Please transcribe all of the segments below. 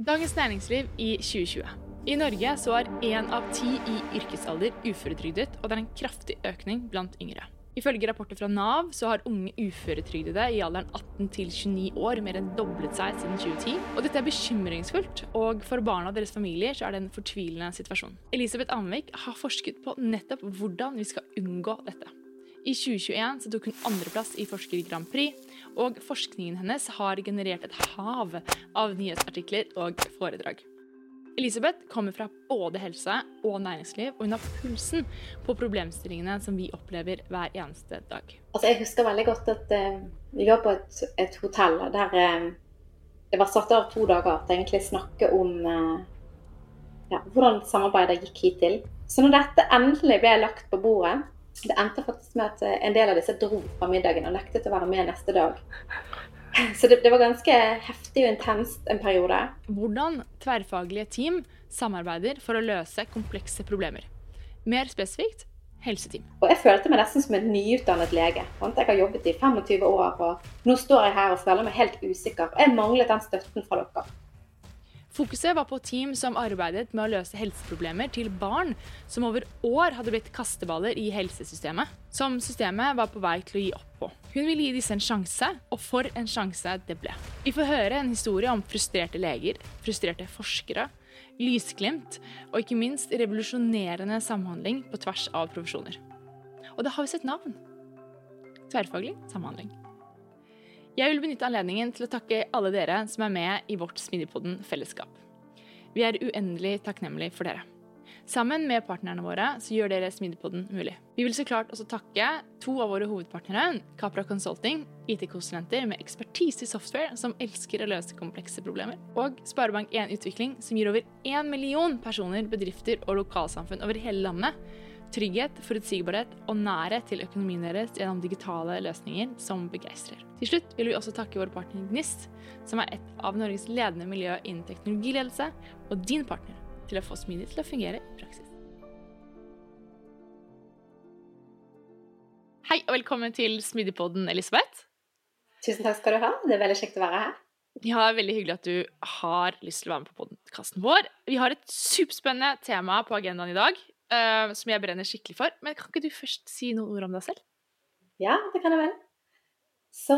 Dagens Næringsliv i 2020. I Norge så er én av ti i yrkesalder uføretrygdet, og det er en kraftig økning blant yngre. Ifølge rapporter fra Nav så har unge uføretrygdede i alderen 18 til 29 år mer enn doblet seg siden 2010. Og dette er bekymringsfullt, og for barna og deres familier så er det en fortvilende situasjon. Elisabeth Anvik har forsket på nettopp hvordan vi skal unngå dette. I 2021 så tok hun andreplass i Forsker Grand Prix, og forskningen hennes har generert et hav av nyhetsartikler og foredrag. Elisabeth kommer fra både helse og næringsliv, og hun har pulsen på problemstillingene som vi opplever hver eneste dag. Altså, jeg husker veldig godt at uh, vi var på et, et hotell der uh, det var satt av to dager til egentlig snakke om uh, ja, hvordan samarbeidet gikk hittil. Så når dette endelig ble lagt på bordet, det endte faktisk med at en del av disse dro fra middagen og nektet å være med neste dag. Så det, det, var ganske heftig og intenst en periode. Hvordan tverrfaglige team samarbeider for å løse komplekse problemer. Mer spesifikt helseteam. Og Jeg følte meg nesten som en nyutdannet lege. Jeg har jobbet i 25 år, og nå står jeg her og føler meg helt usikker. Jeg manglet den støtten fra dere. Fokuset var på team som arbeidet med å løse helseproblemer til barn som over år hadde blitt kasteballer i helsesystemet, som systemet var på vei til å gi opp på. Hun ville gi disse en sjanse, og for en sjanse det ble. Vi får høre en historie om frustrerte leger, frustrerte forskere, lysglimt og ikke minst revolusjonerende samhandling på tvers av profesjoner. Og det har vi sett navn. Tverrfaglig samhandling. Jeg vil benytte anledningen til å takke alle dere som er med i vårt Smidigpodden fellesskap. Vi er uendelig takknemlige for dere. Sammen med partnerne våre så gjør dere Smidigpodden mulig. Vi vil så klart også takke to av våre hovedpartnere, Capra Consulting, IT-konsulenter med ekspertise i software som elsker å løse komplekse problemer, og Sparebank1 Utvikling, som gir over én million personer, bedrifter og lokalsamfunn over hele landet trygghet, forutsigbarhet og nærhet til økonomien deres gjennom digitale løsninger som begeistrer. Til slutt vil vi også takke vår partner Gnist, som er et av Norges ledende miljø innen teknologiledelse, og din partner til å få Smidig til å fungere i praksis. Hei og velkommen til Smidigpodden, Elisabeth. Tusen takk skal du ha. Det er veldig kjekt å være her. Ja, Veldig hyggelig at du har lyst til å være med på podkasten vår. Vi har et superspennende tema på agendaen i dag uh, som jeg brenner skikkelig for. Men kan ikke du først si noen ord om deg selv? Ja, det kan jeg vel. Så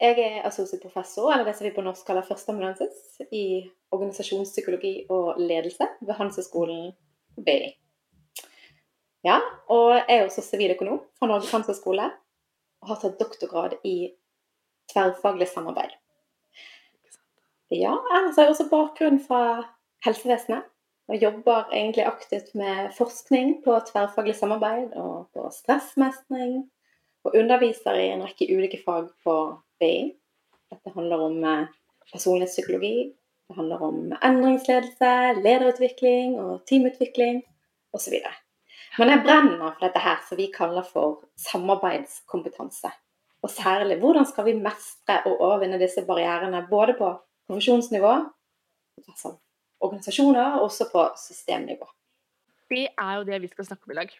jeg er assosieprofessor, eller det som vi på norsk kaller førsteamanuensis, i organisasjonspsykologi og ledelse ved Handelshøyskolen BI. Ja, og jeg er også siviløkonom fra Norges handelshøyskole og har tatt doktorgrad i tverrfaglig samarbeid. Ja, ellers har jeg også bakgrunn fra helsevesenet og jobber egentlig aktivt med forskning på tverrfaglig samarbeid og på stressmestring. Og underviser i en rekke ulike fag på BI. Dette handler om eh, personlighetspsykologi, det handler om endringsledelse, lederutvikling og teamutvikling osv. Men jeg brenner for dette her som vi kaller for samarbeidskompetanse. Og særlig hvordan skal vi mestre og overvinne disse barrierene både på profesjonsnivå, på organisasjoner, og også på systemnivå. Det er jo det vi skal snakke om i dag.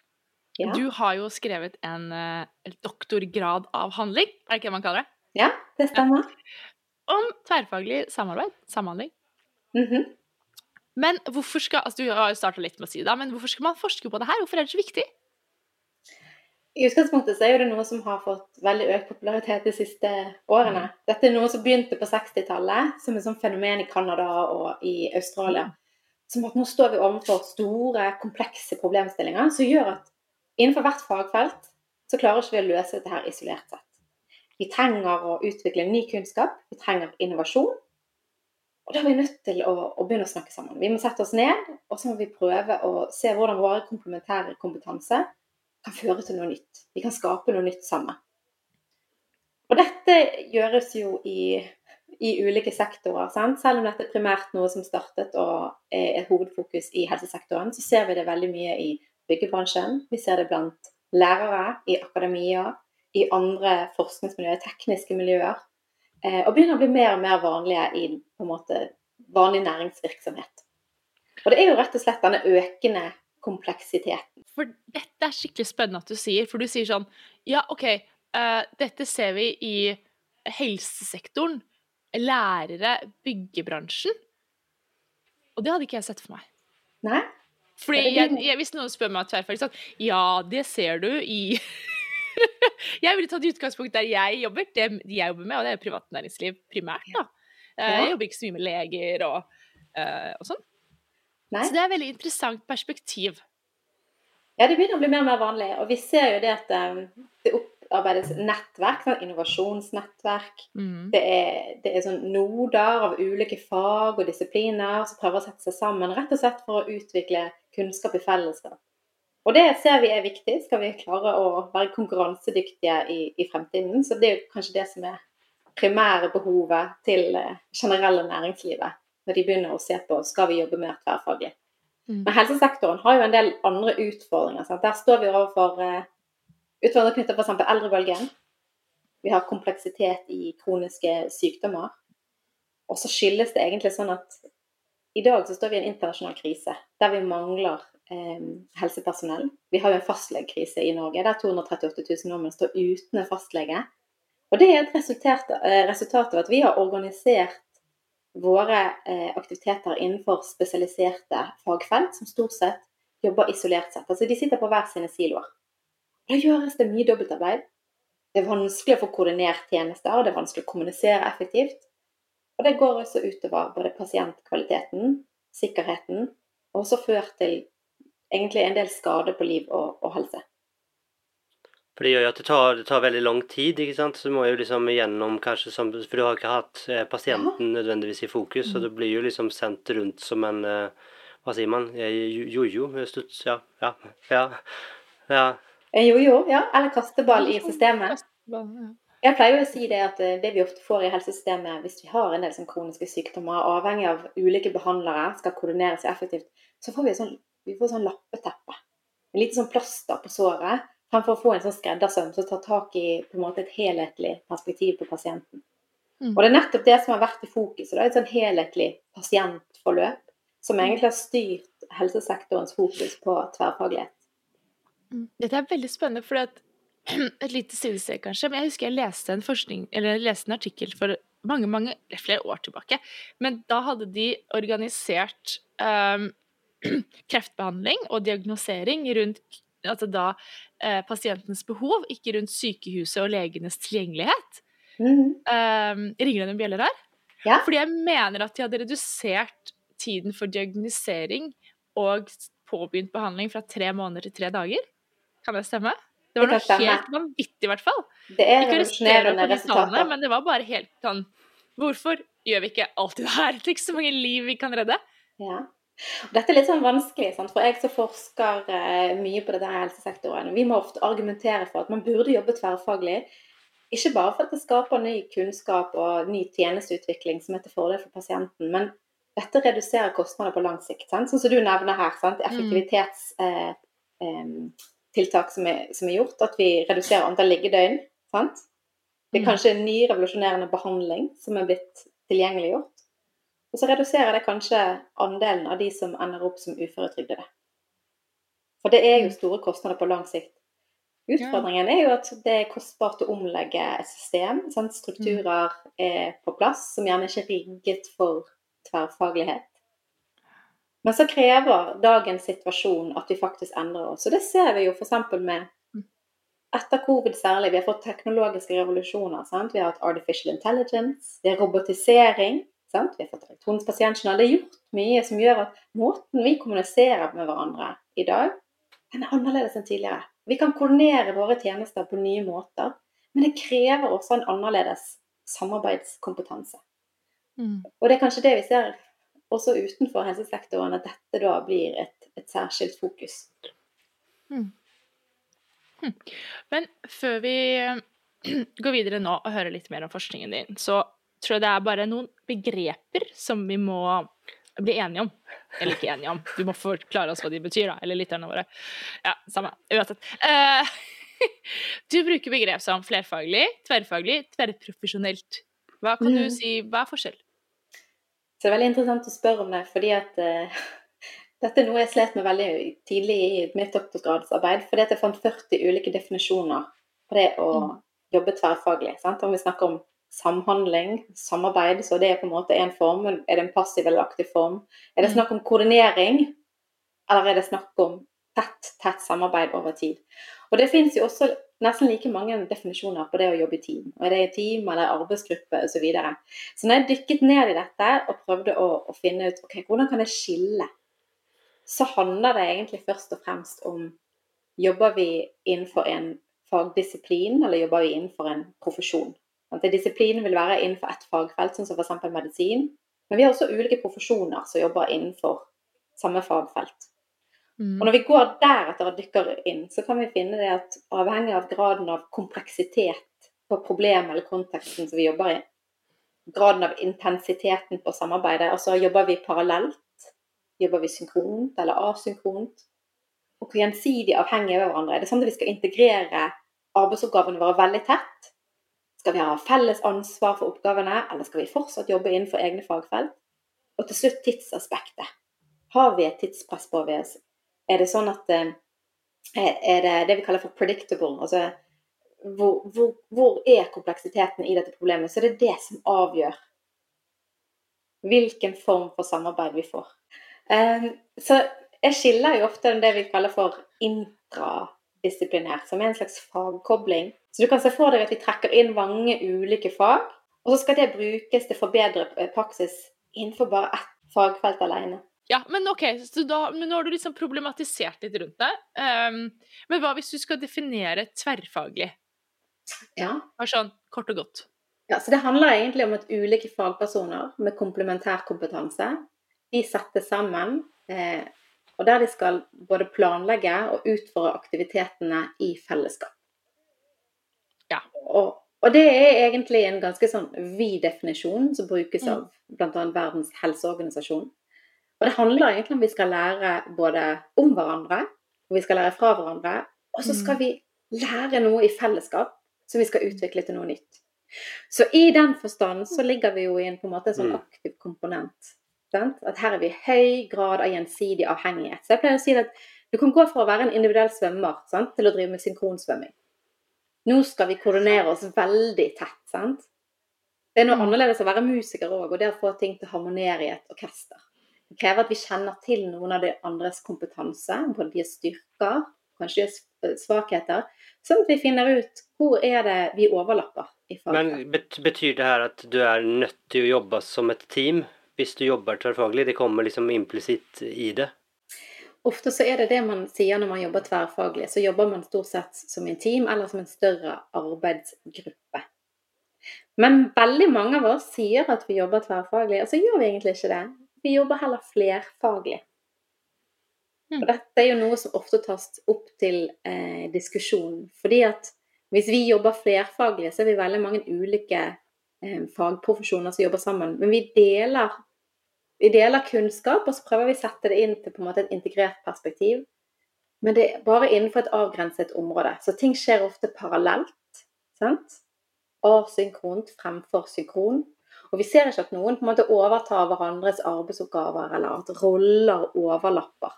Ja. Du har jo skrevet en, eh, doktorgrad av handling, er det ikke det man kaller det? Ja, det stemmer. Om tverrfaglig samarbeid. Samhandling. Mm -hmm. Men hvorfor skal altså Du har jo starta litt med å si det, men hvorfor skal man forske på det her? Hvorfor er det så viktig? I utgangspunktet så er det noe som har fått veldig økt popularitet de siste årene. Mm. Dette er noe som begynte på 60-tallet, som et sånn fenomen i Canada og i Australia. Som at nå står vi overfor store, komplekse problemstillinger som gjør at innenfor hvert fagfelt så klarer ikke vi å løse dette isolert sett. Vi trenger å utvikle ny kunnskap, vi trenger innovasjon. Og da er vi nødt til å, å, begynne å snakke sammen. Vi må sette oss ned, og så må vi prøve å se hvordan våre komplementære kompetanse kan føre til noe nytt. Vi kan skape noe nytt sammen. Og dette gjøres jo i, i ulike sektorer. Sant? Selv om dette er primært noe som startet og er et hovedfokus i helsesektoren, så ser vi det veldig mye i byggebransjen. Vi ser det blant lærere, i akademia, i andre forskningsmiljøer, tekniske miljøer. Eh, og begynner å bli mer og mer vanlige i måte, vanlig næringsvirksomhet. Og det er jo rett og slett denne økende kompleksiteten. For dette er skikkelig spennende at du sier, for du sier sånn Ja, OK, uh, dette ser vi i helsesektoren, lærere, byggebransjen. Og det hadde ikke jeg sett for meg. Nei? Fordi jeg, jeg, Hvis noen spør meg tverrfaglig sånn Ja, det ser du i Jeg ville tatt utgangspunkt der jeg jobber. Det jeg jobber med, og det er privat næringsliv primært. da. Eh, Jeg jobber ikke så mye med leger og, eh, og sånn. Nei? Så det er et veldig interessant perspektiv. Ja, det begynner å bli mer og mer vanlig. Og vi ser jo det at det det opparbeides nettverk, sånn innovasjonsnettverk. Mm. Det er, det er sånn noder av ulike fag og disipliner som prøver å sette seg sammen, rett og slett for å utvikle kunnskap i fellesskap. Og det ser vi er viktig, skal vi klare å være konkurransedyktige i, i fremtiden. Så det er kanskje det som er primære behovet til eh, generelle næringslivet, når de begynner å se på skal vi jobbe mer tverrfaglig. Mm. Men helsesektoren har jo en del andre utfordringer. Sant? Der står vi overfor eh, utfordringer knyttet f.eks. eldrebølgen. Vi har kompleksitet i kroniske sykdommer. Og så skyldes det egentlig sånn at i dag så står vi i en internasjonal krise der vi mangler eh, helsepersonell. Vi har jo en fastlegekrise i Norge der 238 000 nordmenn står uten en fastlege. Og det er et resultat, eh, resultat av at vi har organisert våre eh, aktiviteter innenfor spesialiserte fagfelt, som stort sett jobber isolert sett. Altså De sitter på hver sine siloer. Da gjøres det mye dobbeltarbeid. Det er vanskelig å få koordinert tjenester, det er vanskelig å kommunisere effektivt. Og det går også utover både pasientkvaliteten, sikkerheten, og også ført til egentlig en del skade på liv og, og helse. For det gjør jo at det tar, det tar veldig lang tid, ikke sant. Så du må jo liksom igjennom kanskje som For du har ikke hatt eh, pasienten nødvendigvis i fokus, så det blir jo liksom sendt rundt som en eh, Hva sier man? Eh, jo- Jojo? Ja. Ja. Ja. ja. En jo. ja, eller kasteball i systemet. Jeg pleier jo å si det at eh, det vi ofte får i helsesystemet hvis vi har en del sånn kroniske sykdommer, avhengig av ulike behandlere, skal koordinere seg effektivt, så får vi, sånn, vi får sånn lappeteppe. En liten sånn plaster på såret, fremfor å få en sånn skreddersøm som tar tak i på en måte et helhetlig perspektiv på pasienten. Mm. Og det er nettopp det som har vært i fokus. Det er et sånn helhetlig pasientforløp som egentlig har styrt helsesektorens fokus på tverrfaglighet. Mm. Dette er veldig spennende, for et lite sidested, kanskje, men jeg husker jeg leste en forskning, eller jeg leste en artikkel for mange, mange, flere år tilbake, men da hadde de organisert um, kreftbehandling og diagnosering rundt altså da eh, pasientens behov, ikke rundt sykehuset og legenes tilgjengelighet. Mhm. Um, ringer det noen bjeller her? Ja. Fordi jeg mener at de hadde redusert tiden for diagnosering og påbegynt behandling fra tre måneder til tre dager. Kan det stemme? Det var Det noe stemme. helt vanvittig, i hvert fall. Det er Ikke revolusjonerende resultater. men det var bare helt sånn Hvorfor gjør vi ikke alltid det her? Tenk så mange liv vi kan redde. Ja. Dette er litt sånn vanskelig, sant? for jeg som forsker eh, mye på her helsesektoren, vi må ofte argumentere for at man burde jobbe tverrfaglig. Ikke bare for at det skaper ny kunnskap og ny tjenesteutvikling som er til fordel for pasienten, men dette reduserer kostnader på lang sikt. Sant? Sånn som du nevner her. Sant? Effektivitetstiltak eh, eh, tiltak som, er, som er gjort. At vi reduserer antall liggedøgn. Sant? Det er Mm. kanskje en ny revolusjonerende behandling som er blitt tilgjengeliggjort. Og så reduserer det kanskje andelen av de som ender opp som uføretrygdede. For det er jo store kostnader på lang sikt. Utfordringen er jo at det er kostbart å omlegge et system. Sant? Strukturer er på plass som gjerne ikke er rigget for tverrfaglighet. Men så krever dagens situasjon at vi faktisk endrer oss. Og det ser vi jo f.eks. med etter covid særlig. Vi har fått teknologiske revolusjoner. Sant? Vi har hatt artificial intelligence, det er robotisering. Sant? Vi har fått elektronisk. Det er gjort mye som gjør at måten vi kommuniserer med hverandre i dag, den er annerledes enn tidligere. Vi kan koordinere våre tjenester på nye måter, men det krever også en annerledes samarbeidskompetanse. Mm. Og det er kanskje det vi ser også utenfor helsesektoren, at dette da blir et, et særskilt fokus. Men før vi går videre nå og hører litt mer om forskningen din, så tror jeg det er bare noen begreper som vi må bli enige om. Eller ikke enige om, du må forklare oss hva de betyr, da. Eller lytterne våre. Ja, samme. Uansett. Eh, du bruker begrep som flerfaglig, tverrfaglig, tverrprofesjonelt. Hva kan du Mhm. si, hva er forskjell? Så det er veldig interessant å spørre om det, fordi at uh, dette er noe jeg slet med veldig tidlig i mitt doktorgradsarbeid. Fordi at jeg fant 40 ulike definisjoner på det å Mm. jobbe tverrfaglig. Sant? Om vi snakker om samhandling, samarbeid, så det er på en måte en form. Er det en passiv eller aktiv form? Er det snakk om koordinering, eller er det snakk om tett, tett samarbeid over tid? Og det finnes jo også nesten like mange definisjoner på det å jobbe i team. Og det i team eller arbeidsgruppe osv. Så, videre. så når jeg dykket ned i dette og prøvde å, å finne ut ok, hvordan kan jeg skille, så handler det egentlig først og fremst om jobber vi innenfor en fagdisiplin, eller jobber vi innenfor en profesjon. At disiplinen vil være innenfor ett fagfelt, sånn som f.eks. medisin. Men vi har også ulike profesjoner som jobber innenfor samme fagfelt. Mm. Og når vi går deretter og dykker inn, så kan vi finne det at avhengig av graden av kompleksitet på problemet eller konteksten som vi jobber i, graden av intensiteten på samarbeidet, altså jobber vi parallelt, jobber vi synkront eller asynkront, og gjensidig avhengige av hverandre. Er det sånn at vi skal integrere arbeidsoppgavene våre veldig tett? Skal vi ha felles ansvar for oppgavene, eller skal vi fortsatt jobbe innenfor egne fagfelt? Og til slutt tidsaspektet. Har vi et tidspress på oss? Er det sånn at eh, Er det det vi kaller for predictable? Altså hvor, hvor, hvor, er kompleksiteten i dette problemet? Så det er det som avgjør hvilken form for samarbeid vi får. Um, så jeg skiller jo ofte det vi kaller for intradisiplinært, som er en slags fagkobling. Så du kan se for deg at vi trekker inn mange ulike fag, og så skal det brukes til å forbedre praksis innenfor bare ett fagfelt alene. Ja, men ok, da, men nå har du liksom problematisert litt rundt det. Um, men hva hvis du skal definere tverrfaglig? Ja. Bare sånn kort og godt. Ja, så Det handler egentlig om at ulike fagpersoner med komplementær kompetanse de settes sammen, eh, og der de skal både planlegge og utføre aktivitetene i fellesskap. Ja. Og, og det er egentlig en ganske sånn vid definisjon som brukes mm. av bl.a. Verdens helseorganisasjon. Og det handler egentlig om vi skal lære både om hverandre, og vi skal lære fra hverandre. Og så skal mm. vi lære noe i fellesskap som vi skal utvikle til noe nytt. Så i den forstand så ligger vi jo i en på en måte sånn mm. aktiv komponent. Sant? At her er vi i høy grad av gjensidig avhengighet. Så jeg pleier å si at du kan gå fra å være en individuell svømmer sant, til å drive med synkronsvømming. Nå skal vi koordinere oss veldig tett. sant? Det er noe mm. annerledes å være musiker òg, og det å få ting til å harmonere i et orkester. Krever at vi kjenner til noen av de andres kompetanse, både deres styrker, kanskje deres svakheter, sånn at vi finner ut hvor er det vi overlapper i faget. Men betyr det her at du er nødt til å jobbe som et team hvis du jobber tverrfaglig? Det kommer liksom implisitt i det? Ofte så er det det man sier når man jobber tverrfaglig. Så jobber man stort sett som en team eller som en større arbeidsgruppe. Men veldig mange av oss sier at vi jobber tverrfaglig, og så gjør vi egentlig ikke det. Vi jobber heller flerfaglig. Mm. Og dette er jo noe som ofte tas opp til eh, diskusjon. Fordi at hvis vi jobber flerfaglig, så er vi veldig mange ulike eh, fagprofesjoner som jobber sammen. Men vi deler, vi deler, kunnskap, og så prøver vi å sette det inn til på en måte et integrert perspektiv. Men det er bare innenfor et avgrenset område. Så ting skjer ofte parallelt. sant? Asynkront fremfor synkron. Og vi ser ikke at noen på en måte overtar hverandres arbeidsoppgaver, eller at roller overlapper.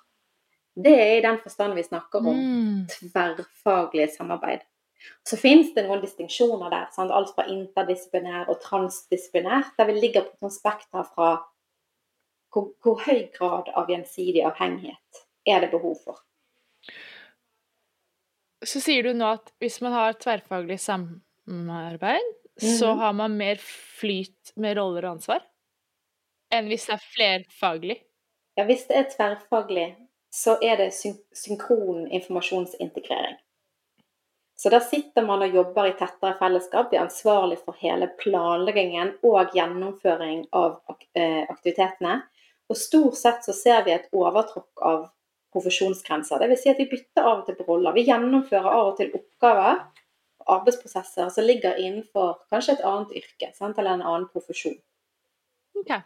Det er i den forstand vi snakker om mm. tverrfaglig samarbeid. Så finnes det noen distinksjoner der, sant? alt fra interdisiplinær og transdisiplinær, der vi ligger på et spekter fra hvor, hvor høy grad av gjensidig avhengighet er det behov for. Så sier du nå at hvis man har tverrfaglig samarbeid, så mhm. har man mer flyt med roller og ansvar enn hvis det er flerfaglig? Ja, hvis det er tverrfaglig, så er det syn synkron informasjonsintegrering. Så da sitter man og jobber i tettere fellesskap, er ansvarlig for hele planleggingen og gjennomføring av eh, aktivitetene. Og stort sett så ser vi et overtråkk av profesjonsgrenser. Dvs. Si at vi bytter av og til på roller. Vi gjennomfører av og til oppgaver arbeidsprosesser som ligger innenfor kanskje et annet yrke sant? eller en annen profesjon. Okay.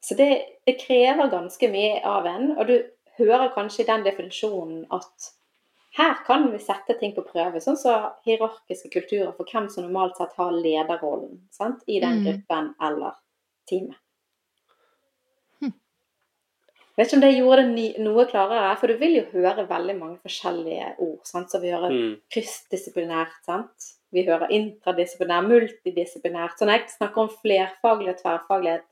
Så det, det, krever ganske mye av en, og du hører kanskje i den definisjonen at her kan vi sette ting på prøve, sånn som så hierarkiske kulturer for hvem som normalt sett har lederrollen sant? i den mm. gruppen eller teamet. Jeg vet ikke om det gjorde det noe klarere, for du vil jo høre veldig mange forskjellige ord. Sant? Så vi hører mm. kryssdisiplinært, sant? vi hører intradisiplinær, multidisiplinært. Så når jeg snakker om flerfaglig og tverrfaglighet,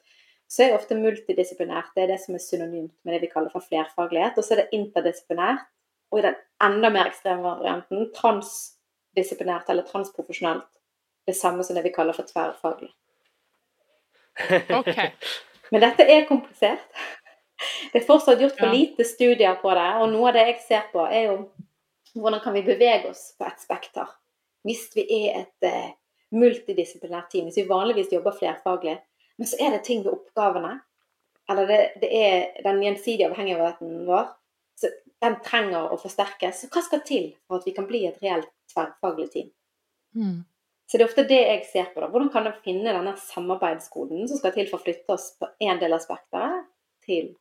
så er ofte multidisiplinært det er det som er synonymt med det vi kaller for flerfaglighet. Og så er det interdisiplinært, og i den enda mer ekstreme varianten transdisiplinært eller transprofesjonelt. Det samme som det vi kaller for tverrfaglig. Ok. Men dette er komplisert. Det er fortsatt gjort for lite studier på det, og noe av det jeg ser på, er jo hvordan kan vi bevege oss på et spekter. Hvis vi er et eh, multidisiplinært team, hvis vi vanligvis jobber flerfaglig, men så er det ting ved oppgavene, eller det, det er den gjensidige avhengigheten vår, så den trenger å forsterkes. Så hva skal til for at vi kan bli et reelt tverrfaglig team? Mm. Så det er ofte det jeg ser på. da. Hvordan kan jeg finne denne samarbeidskoden som skal til for å flytte oss på én del av spekteret til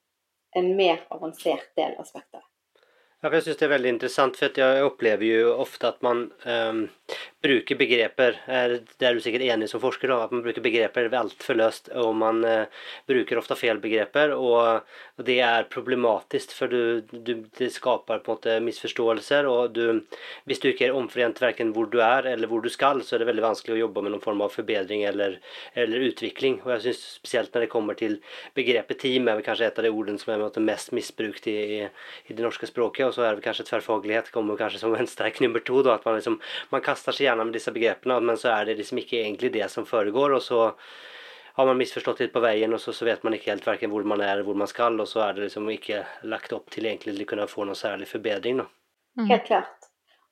en mer avansert del av spekteret? Ja, jeg syns det er veldig interessant, for jeg opplever jo ofte at man ehm, bruker begreper er, Det er du sikkert enig som forsker, da, at man bruker begreper altfor løst. Og man eh, bruker ofte feil begreper, og, det er problematisk, for du, du, det skaper på en måte misforståelser. Og du, hvis du ikke er omforent verken hvor du er eller hvor du skal, så er det veldig vanskelig å jobbe med noen form av forbedring eller, eller utvikling. Og jeg syns spesielt når det kommer til begrepet team, er vel kanskje et av de ordene som er mest misbrukt i, i, i det norske språket. Og så er det kanskje tverrfaglighet kommer kanskje som en sterk nummer to. Da, at man, liksom, man kaster seg gjerne med disse begrepene, men så er det liksom ikke egentlig det som foregår. Og så har man misforstått litt på veien, og så, så vet man ikke helt hverken hvor man er eller hvor man skal. Og så er det liksom ikke lagt opp til egentlig å kunne få noen særlig forbedring. Da. Mm. Helt klart.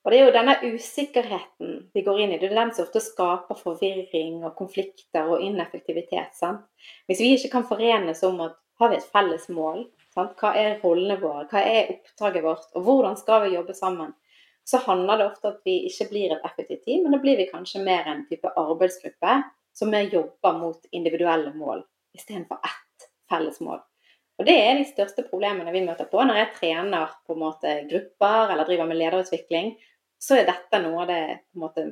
Og det er jo denne usikkerheten vi går inn i. Det er den som ofte skaper forvirring og konflikter og ineffektivitet. Sant? Hvis vi ikke kan forenes om at har vi et felles mål, sant? hva er rollene våre, hva er oppdraget vårt, og hvordan skal vi jobbe sammen, så handler det ofte om at vi ikke blir et effektivt team, men da blir vi kanskje mer en type arbeidsgruppe som mer jobber mot individuelle mål istedenfor ett felles mål. Og Det er de største problemene vi møter på når jeg trener på en måte grupper eller driver med lederutvikling. Så er dette noe av det på en måte,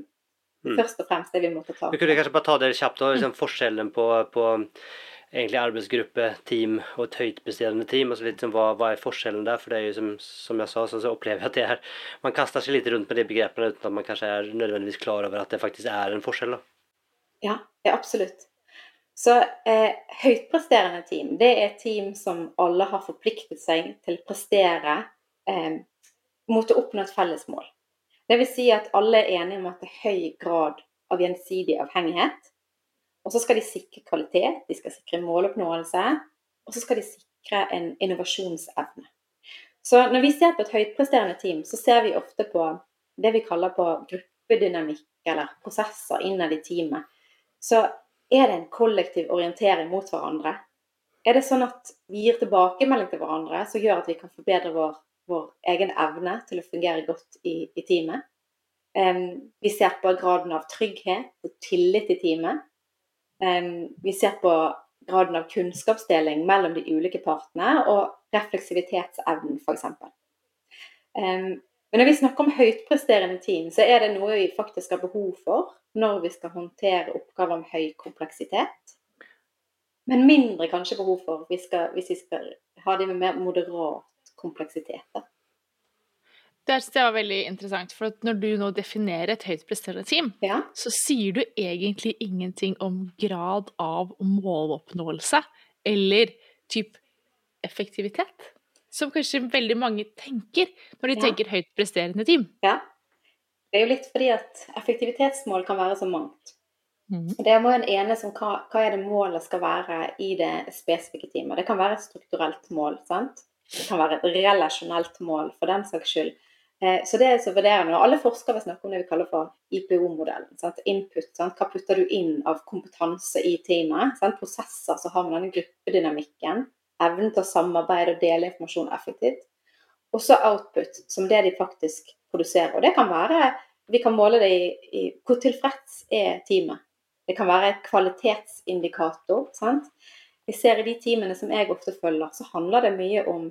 Mm. først og fremst det vi måtte ta. Vi kunne kanskje bare ta det kjapt, da, liksom forskjellen på, på egentlig arbeidsgruppe, team og et høyt presterende team. altså litt som, hva, hva er forskjellen der? For det er jo som, som jeg sa, så, så opplever jeg at det er Man kaster seg litt rundt med de begrepene uten at man kanskje er nødvendigvis klar over at det faktisk er en forskjell. da. Ja, ja absolutt. Så eh, høytpresterende team, det er team som alle har forpliktet seg til å prestere eh, mot å oppnå et felles mål. Vil si at alle er enige om at det er høy grad av gjensidig avhengighet. Og så skal de sikre kvalitet, de skal sikre måloppnåelse, og så skal de sikre en innovasjonsevne. Så når vi ser på et høytpresterende team, så ser vi ofte på det vi kaller på gruppedynamikk, eller prosesser innad i teamet. Så er det en kollektiv orientering mot hverandre? Er det sånn at vi gir tilbakemelding til hverandre som gjør at vi kan forbedre vår, vår egen evne til å fungere godt i, i teamet? Um, vi ser på graden av trygghet og tillit i teamet. Vi ser på graden av kunnskapsdeling mellom de ulike partene og refleksivitetsevnen, f.eks. Men når vi snakker om høytpresterende team, så er det noe vi faktisk har behov for når vi skal håndtere oppgaver med høy kompleksitet. Men mindre kanskje behov for hvis vi skal ha de med mer moderat kompleksitet. Det synes jeg var veldig interessant, for at når du nå definerer et høyt presterende team, Ja. så sier du egentlig ingenting om grad av måloppnåelse eller typ effektivitet. Som kanskje veldig mange tenker når de Ja. tenker høyt presterende team. ja. Det er jo litt fordi at effektivitetsmål kan være så mangt. Mm. Det må en enes om hva, hva er det målet skal være i det spesifikke teamet. Det kan være et strukturelt mål. sant? Det kan være et relasjonelt mål, for den saks skyld. Eh, Så det er så vurderende. Og alle forskere vil snakke om det vi kaller for IPO-modellen. Input. sant? Hva putter du inn av kompetanse i teamet? sant? Prosesser, så har vi denne gruppedynamikken. Evnen til å samarbeide og dele informasjon effektivt. Og så output, som det de faktisk produserer. Og det kan være Vi kan måle det i, i hvor tilfreds er teamet. Det kan være et kvalitetsindikator. sant? Vi ser i de teamene som jeg ofte følger, så handler det mye om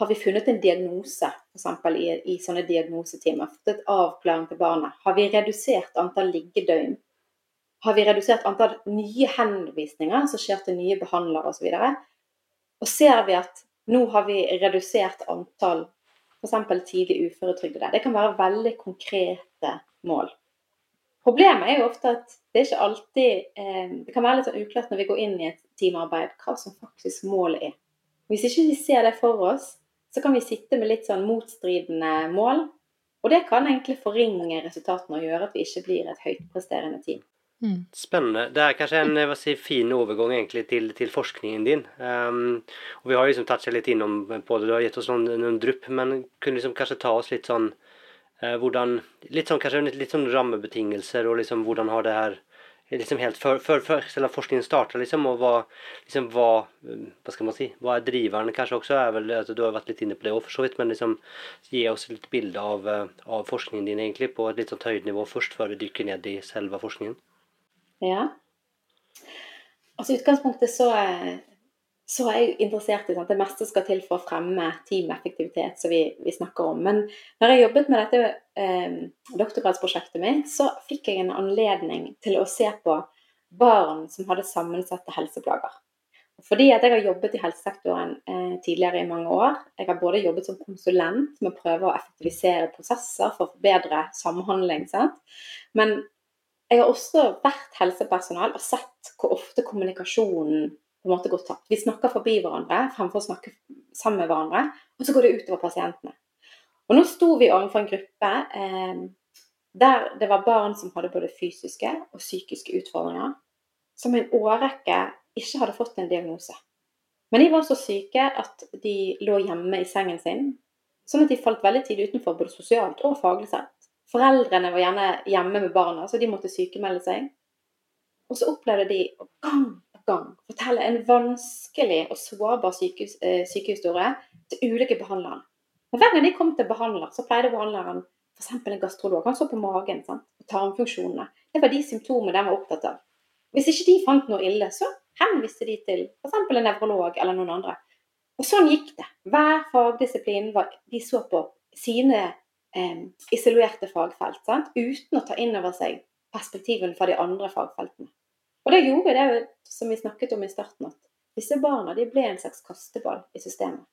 har vi funnet en diagnose, f.eks. I, i sånne diagnosetimer? Fått et avklaring til barnet? Har vi redusert antall liggedøgn? Har vi redusert antall nye henvisninger som skjer til nye behandlere osv.? Og, og ser vi at nå har vi redusert antall f.eks. tidlig uføretrygdede. Det kan være veldig konkrete mål. Problemet er jo ofte at det er ikke alltid eh, Det kan være litt sånn uklart når vi går inn i et teamarbeid hva som faktisk målet er. Hvis ikke vi ser det for oss, så kan vi sitte med litt sånn motstridende mål. Og det kan egentlig forringe resultatene og gjøre at vi ikke blir et høytpresterende team. Mm. Spennende. Det er kanskje en hva si, fin overgang egentlig til, til forskningen din. Um, og Vi har liksom tatt seg litt innom på det, du har gitt oss noen, noen drypp, men kunne liksom kanskje ta oss litt sånn uh, hvordan, Litt sånn kanskje litt sånn rammebetingelser, og liksom hvordan har det her liksom helt før, før, før selve forskningen starta, liksom, og hva, liksom, hva, hva skal man si, hva er driveren kanskje også, er vel, altså, du har vært litt inne på det òg, for så vidt, men liksom gi oss litt bilde av, eh, av forskningen din egentlig på et litt sånt høyt nivå først, før vi dykker ned i selve forskningen. Ja. Altså utgangspunktet så, så er jeg interessert i at det meste skal til for å fremme teameffektivitet, som vi, vi, snakker om. Men når jeg jobbet med dette eh, doktorgradsprosjektet mitt, så fikk jeg en anledning til å se på barn som hadde sammensatte helseplager. Fordi at jeg har jobbet i helsesektoren eh, tidligere i mange år. Jeg har både jobbet som konsulent med å prøve å effektivisere prosesser for å forbedre samhandling. Sant? Men jeg har også vært helsepersonell og sett hvor ofte kommunikasjonen på en måte går tapt. Vi snakker forbi hverandre fremfor å snakke sammen med hverandre, og så går det utover pasientene. Og nå sto vi overfor en gruppe eh, der det var barn som hadde både fysiske og psykiske utfordringer, som i en årrekke ikke hadde fått en diagnose. Men de var så syke at de lå hjemme i sengen sin, sånn at de falt veldig tidlig utenfor både sosialt og faglig sett. Foreldrene var gjerne hjemme med barna, så de måtte sykemelde seg. Og så opplevde de gang gang fortelle en vanskelig og sårbar sykehus, eh, sykehistorie til ulike behandlere. Men hver gang de kom til behandler, så pleide behandleren f.eks. en gastrolog. Han så på magen sant? og tarmfunksjonene. Det var de symptomene de var opptatt av. Hvis ikke de fant noe ille, så henviste de til f.eks. en nevrolog eller noen andre. Og sånn gikk det. Hver fagdisiplin de så på sine eh, isolerte fagfelt, sant? uten å ta inn over seg perspektivene fra de andre fagfeltene. Og det gjorde det som vi snakket om i starten, at disse barna de ble en slags kasteball i systemet.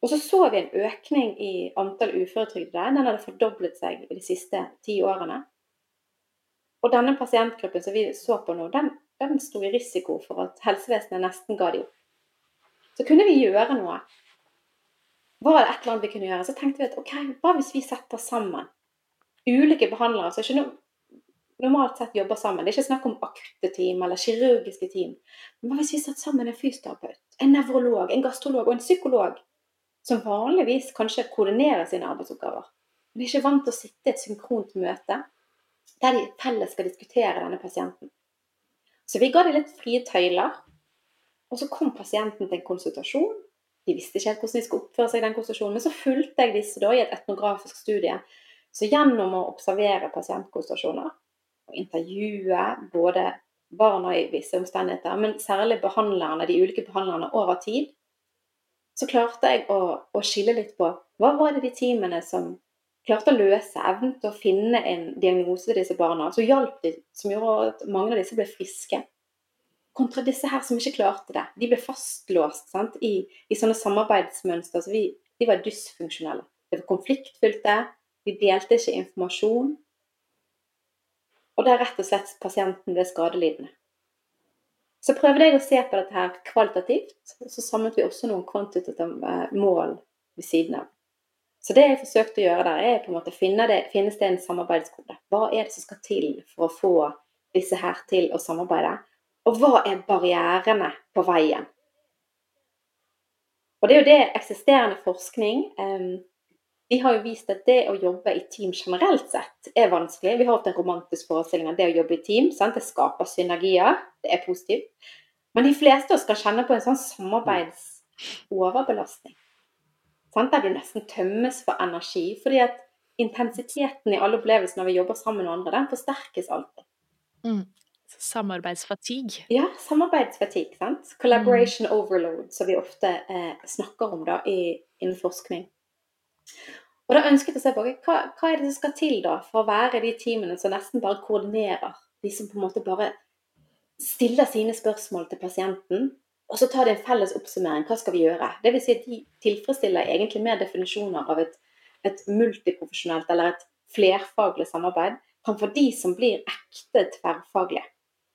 Og så så vi en økning i antall uføretrygdede. Den hadde fordoblet seg i de siste ti årene. Og denne pasientgruppen som vi så på nå, den, den sto i risiko for at helsevesenet nesten ga de opp. Så kunne vi gjøre noe var det et eller annet vi kunne gjøre. Så tenkte vi at ok, hva hvis vi setter sammen ulike behandlere som ikke normalt sett jobber sammen. Det er ikke snakk om akutte team eller kirurgiske team. Men hva hvis vi satt sammen en fysioterapeut, en nevrolog, en gastrolog og en psykolog, som vanligvis kanskje koordinerer sine arbeidsoppgaver, men er ikke vant til å sitte i et synkront møte der de felles skal diskutere denne pasienten. Så vi ga dem litt frie tøyler, og så kom pasienten til en konsultasjon de visste ikke helt hvordan de skulle oppføre seg i den konsultasjonen, Men så fulgte jeg disse da i et etnografisk studie. Så gjennom å observere pasientkonstellasjoner og intervjue både barna i visse omstendigheter, men særlig behandlerne, de ulike behandlerne over tid, så klarte jeg å, å skille litt på hva var det de teamene som klarte å løse, evnet å finne en diagnose til disse barna, som hjalp de, som gjorde at mange av disse ble friske kontra disse her som ikke klarte det. De ble fastlåst sant? I, i sånne samarbeidsmønster. Så vi, de var dysfunksjonelle. Det var konfliktfylte. Vi delte ikke informasjon. Og det er rett og slett pasienten ble skadelidende. Så prøvde jeg å se på dette her kvalitativt, så samlet vi også noen kvantitative mål ved siden av. Så det jeg forsøkte å gjøre der, er på en måte finne det, finnes det en samarbeidskode. Hva er det som skal til for å få disse her til å samarbeide? Og hva er barrierene på veien? Og det er jo det eksisterende forskning eh, Vi har jo vist at det å jobbe i team generelt sett er vanskelig. Vi har hatt en romantisk forestilling av det å jobbe i team. Sant? Det skaper synergier. Det er positivt. Men de fleste av oss skal kjenne på en sånn samarbeidsoverbelastning. Sant? Der du nesten tømmes for energi. Fordi at intensiteten i alle opplevelser når vi jobber sammen med andre, den forsterkes alltid. Mm. Samarbeidsfatigue. Ja, samarbeidsfatigue. sant? Collaboration mm. overload, som vi ofte eh, snakker om da i, innen forskning. Og da ønsket jeg å se på hva, hva er det som skal til da for å være de teamene som nesten bare koordinerer. De som på en måte bare stiller sine spørsmål til pasienten, og så tar de en felles oppsummering. Hva skal vi gjøre? Vil si at de tilfredsstiller egentlig mer definisjoner av et, et multiprofesjonelt eller et flerfaglig samarbeid framfor de som blir ekte tverrfaglige.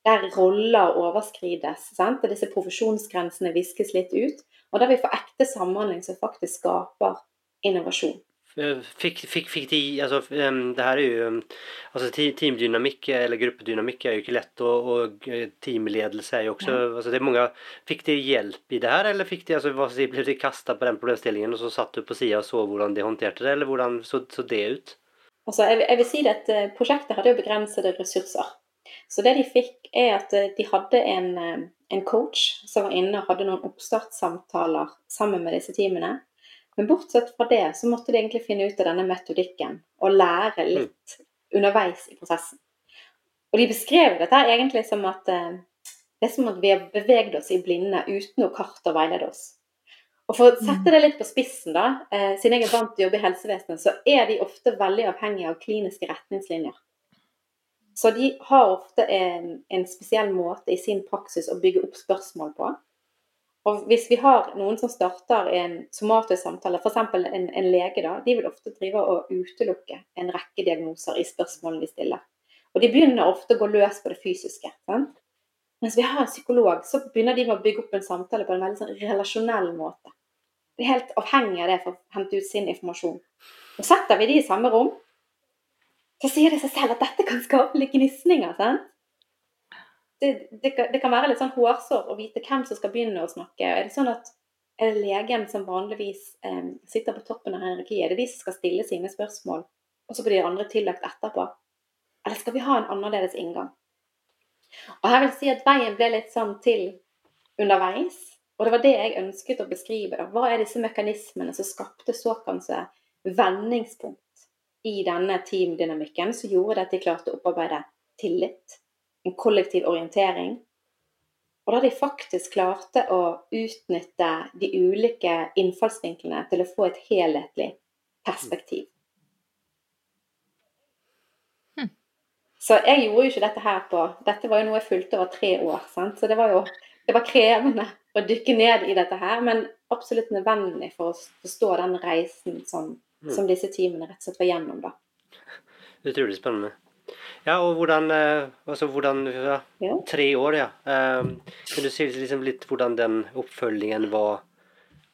Der roller overskrides, sant? disse profesjonsgrensene viskes litt ut. Og der vi får ekte samhandling som faktisk skaper innovasjon. Fikk, fikk, fikk de altså, Det her er jo altså Teamdynamikk eller gruppedynamikk er jo ikke lett, og, og teamledelse er jo også ja. altså, det er mange, Fikk de hjelp i det her, eller fikk de, altså, ble de kasta på den problemstillingen, og så satt du på sida og så hvordan de håndterte det, eller hvordan så, så det ut? Altså, jeg, jeg, vil si at eh, Prosjektet hadde jo begrensede ressurser. Så det de fikk, er at eh, de hadde en, eh, en coach som var inne og hadde noen oppstartssamtaler sammen med disse teamene. Men bortsett fra det så måtte de egentlig finne ut av denne metodikken og lære mm. litt underveis i prosessen. Og de beskrev dette egentlig som at eh, det er som at vi har beveget oss i blinde uten å karte og veilede oss. Og For å sette mm. det litt på spissen, da, eh, siden jeg er vant til å jobbe i helsevesenet, så er de ofte veldig avhengige av kliniske retningslinjer. Så de har ofte en, en spesiell måte i sin praksis å bygge opp spørsmål på. Og hvis vi har noen som starter en somatisk samtale, f.eks. En, en lege, da, de vil ofte drive og utelukke en rekke diagnoser i spørsmålene de stiller. Og de begynner ofte å gå løs på det fysiske. Sant? Mens vi har en psykolog, så begynner de med å bygge opp en samtale på en veldig sånn relasjonell måte. De er helt avhengig av det for å hente ut sin informasjon. Og setter vi de i samme rom, så sier det seg selv at dette kan skape litt gnisninger. sant? Det, det, det, kan være litt sånn hårsår å vite hvem som skal begynne å snakke. Er det sånn at er det legen som vanligvis eh, sitter på toppen av hierarkiet? Er det de som skal stille sine spørsmål, og så blir de andre tillagt etterpå? Eller skal vi ha en annerledes inngang? Og her vil jeg si at veien ble litt sånn til underveis. Og det var det jeg ønsket å beskrive. Hva er disse mekanismene som skapte så vendingspunkt i denne teamdynamikken, som gjorde at de klarte å opparbeide tillit? En kollektiv orientering. Og da de faktisk klarte å utnytte de ulike innfallsvinklene til å få et helhetlig perspektiv. Hm. Så jeg gjorde jo ikke dette her på Dette var jo noe jeg fulgte over tre år. Sant? Så det var jo det var krevende å dykke ned i dette her, men absolutt nødvendig for å forstå den reisen som, hm. som disse teamene rett og slett var gjennom. da. Utrolig spennende. Ja, og hvordan, eh, altså hvordan ja, Tre år, ja. Um, kan du si liksom litt hvordan den oppfølgingen var?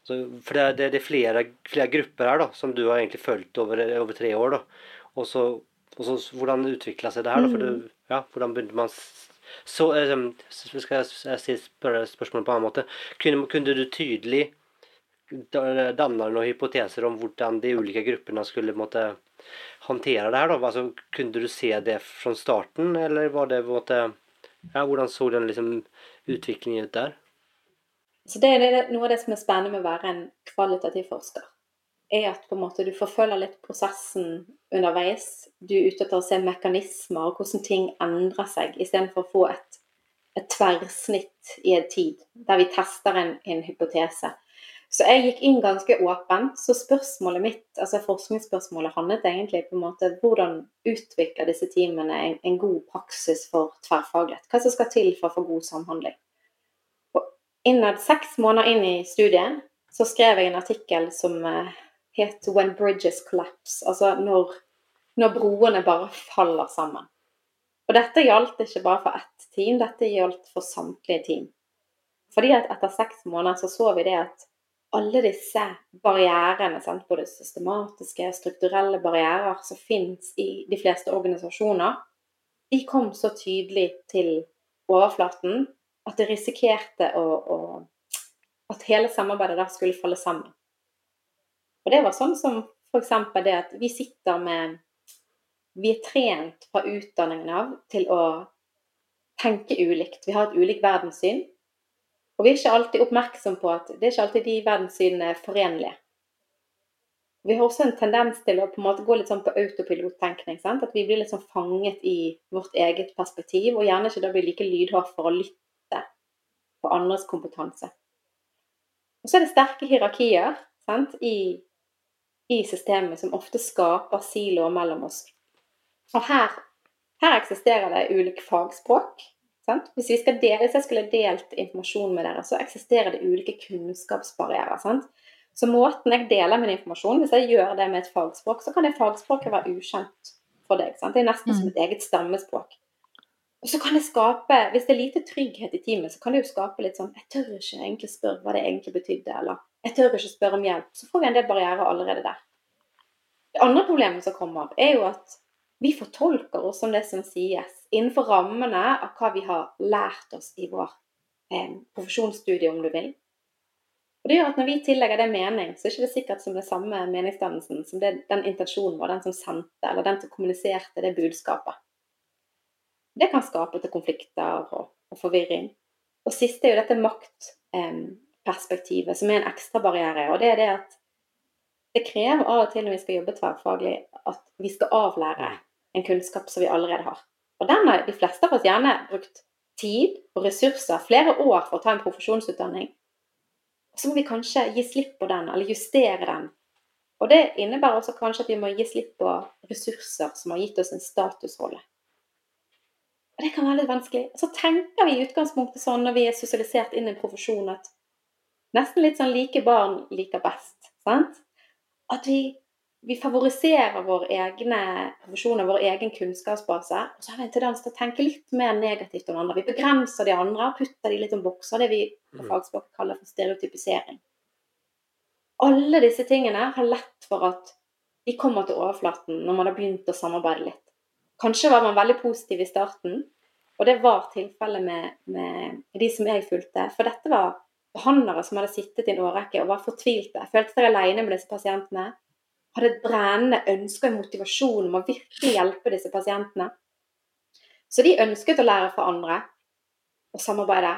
Så, for det, det, det er flere, flere, grupper her da, som du har egentlig fulgt over, over tre år. da. Og så, og så hvordan utvikla seg det her? da, for du, mm. ja, Hvordan begynte man så, um, Skal jeg si spørsmålet på en annen måte? Kunne, kunne du tydelig danne noen hypoteser om hvordan de ulike gruppene skulle måtte håndtere det her? da? Altså, kunne du se det fra starten, eller var det på en måte ja, Hvordan så den liksom, utviklingen ut der? Så det er Noe av det som er spennende med å være en kvalitativ forsker, er at på en måte du forfølger litt prosessen underveis. Du er ute etter å se mekanismer og hvordan ting endrer seg, istedenfor å få et, et tverrsnitt i en tid der vi tester en, en hypotese. Så jeg gikk inn ganske åpent. Så spørsmålet mitt, altså forskningsspørsmålet handlet egentlig på en måte hvordan utvikler disse teamene en, en god praksis for tverrfaglighet? Hva som skal til for å få god samhandling? Og innad seks måneder inn i studiet så skrev jeg en artikkel som uh, het 'When bridges collapse'. Altså når, når broene bare faller sammen. Og dette gjaldt ikke bare for ett team, dette gjaldt for samtlige team. Fordi at etter seks måneder så så vi det at alle disse barrierene, sant? både systematiske og strukturelle barrierer som finnes i de fleste organisasjoner, de kom så tydelig til overflaten at det risikerte å, å at hele samarbeidet der skulle falle sammen. Og det var sånn som f.eks. det at vi sitter med Vi er trent fra utdanningen av til å tenke ulikt. Vi har et ulikt verdenssyn. Og vi er ikke alltid oppmerksom på at det er ikke alltid de verdenssynene er forenlige. Vi har også en tendens til å på en måte gå litt sånn på autopilottenkning. Sant? At vi blir litt sånn fanget i vårt eget perspektiv, og gjerne ikke da blir like lydhår for å lytte på andres kompetanse. Og så er det sterke hierarkier sant? I, i systemet som ofte skaper siloer mellom oss. Og her, her eksisterer det ulike fagspråk, Sant? Hvis, dele, hvis, jeg skulle delt informasjon med dere, så eksisterer det ulike kunnskapsbarrierer. Sant? Så måten jeg deler min informasjon, hvis jeg gjør det med et fagspråk, så kan det fagspråket være ukjent for deg. Sant? Det er nesten som Mm. et eget stammespråk. Og så kan det skape, Hvis det er lite trygghet i teamet, så kan det jo skape litt sånn Jeg tør ikke egentlig spørre hva det egentlig betydde, eller jeg tør ikke spørre om hjelp. Så får vi en del barrierer allerede der. Det andre problemet som kommer, er jo at vi fortolker oss som det som sies, innenfor rammene av hva vi har lært oss i vår eh, profesjonsstudie, om du vil. Og det gjør at Når vi tillegger det mening, så er det ikke sikkert som det samme meningsdannelsen som det, den intensjonen var, den som sendte, eller den som kommuniserte det budskapet. Det kan skape til konflikter og, og forvirring. Og siste er jo dette maktperspektivet, som er en ekstra barriere. Og det er det at det krever av og til når vi skal jobbe tverrfaglig, at vi skal avlære en kunnskap som vi allerede har. Og den har de fleste av oss gjerne brukt tid og ressurser, flere år, for å ta en profesjonsutdanning. Så må vi kanskje gi slipp på den, eller justere den. Og det innebærer også kanskje at vi må gi slipp på ressurser som har gitt oss en statusrolle. Og det kan være litt vanskelig. Så tenker vi i utgangspunktet sånn når vi er sosialisert inn i en profesjon, at nesten litt sånn like barn liker best. Sant? At vi, vi favoriserer våre egne profesjoner, vår egen kunnskapsbase. Og så har vi en tendens til å tenke litt mer negativt om andre. Vi begrenser de andre, putter de litt om bokser. Det vi på fagspråket kaller for stereotypisering. Alle disse tingene har lett for at de kommer til overflaten når man har begynt å samarbeide litt. Kanskje var man veldig positiv i starten, og det var tilfellet med, med de som jeg fulgte. For dette var behandlere som hadde sittet i en årrekke og var fortvilte. Følte seg alene med disse pasientene. Hadde et brennende ønske og motivasjon om å virkelig hjelpe disse pasientene. Så de ønsket å lære fra andre og samarbeide.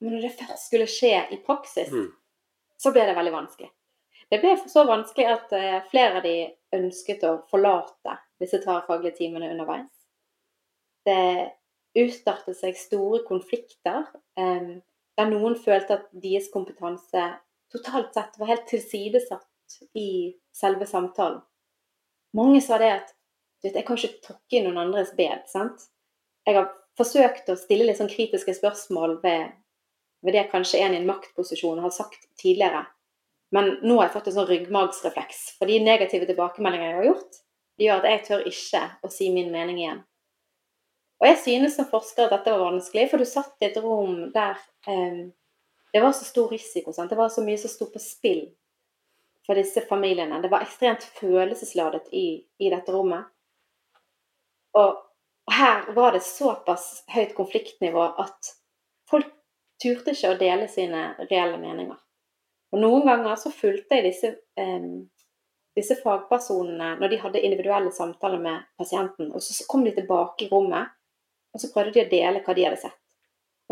Men når det først skulle skje i praksis, Mm. så ble det veldig vanskelig. Det ble så vanskelig at eh, flere av de ønsket å forlate disse tverrfaglige timene underveis. Det utartet seg store konflikter eh, der noen følte at deres kompetanse totalt sett var helt tilsidesatt i selve samtalen. Mange sa det at vet, jeg kan ikke tråkke i noen andres bed. sant? Jeg har forsøkt å stille litt sånn kritiske spørsmål ved, ved det kanskje en i en maktposisjon har sagt tidligere. Men nå har jeg fått en sånn ryggmargsrefleks. For de negative tilbakemeldingene jeg har gjort, de gjør at jeg tør ikke å si min mening igjen. Og jeg synes som forsker at dette var vanskelig, for du satt i et rom der eh, det var så stor risiko. Sant? Det var så mye som sto på spill for disse familiene. Det var ekstremt følelsesladet i, i dette rommet. Og, her var det såpass høyt konfliktnivå at folk turte ikke å dele sine reelle meninger. Og noen ganger så fulgte jeg disse, eh, disse fagpersonene når de hadde individuelle samtaler med pasienten, og så kom de tilbake i rommet, og så prøvde de å dele hva de hadde sett.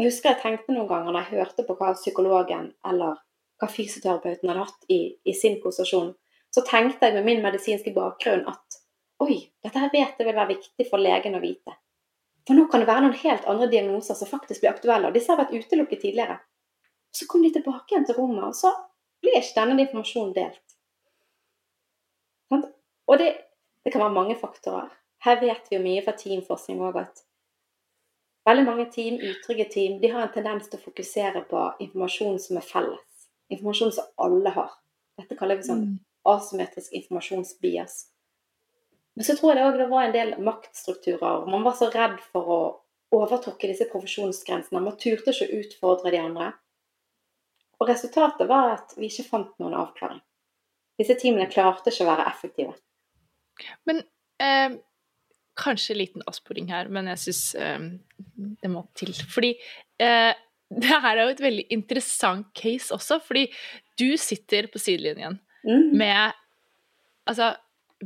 Jeg husker jeg tenkte noen ganger når jeg hørte på hva psykologen eller hva fysioterapeuten hadde hatt i, i sin konsentrasjon, så tenkte jeg med min medisinske bakgrunn at oi, dette her vet jeg vil være viktig for legen å vite. For nå kan det være noen helt andre diagnoser som faktisk blir aktuelle, og disse har vært utelukket tidligere. Så kom de tilbake igjen til rommet, og så ble ikke denne informasjonen delt. Og det, det kan være mange faktorer. Her vet vi jo mye fra teamforskning òg at veldig mange team, utrygge team, de har en tendens til å fokusere på informasjon som er felles. Informasjon som alle har. Dette kaller vi sånn Mm. asymmetrisk informasjonsbias. Men så tror jeg det òg det var en del maktstrukturer. Man var så redd for å overtråkke disse profesjonsgrensene. Man turte ikke å utfordre de andre. Og resultatet var at vi ikke fant noen avklaring. Disse teamene klarte ikke å være effektive. Men eh, kanskje en liten avsporing her, men jeg syns eh, det må til. Fordi eh, det her er jo et veldig interessant case også, fordi du sitter på sidelinjen Mm. med altså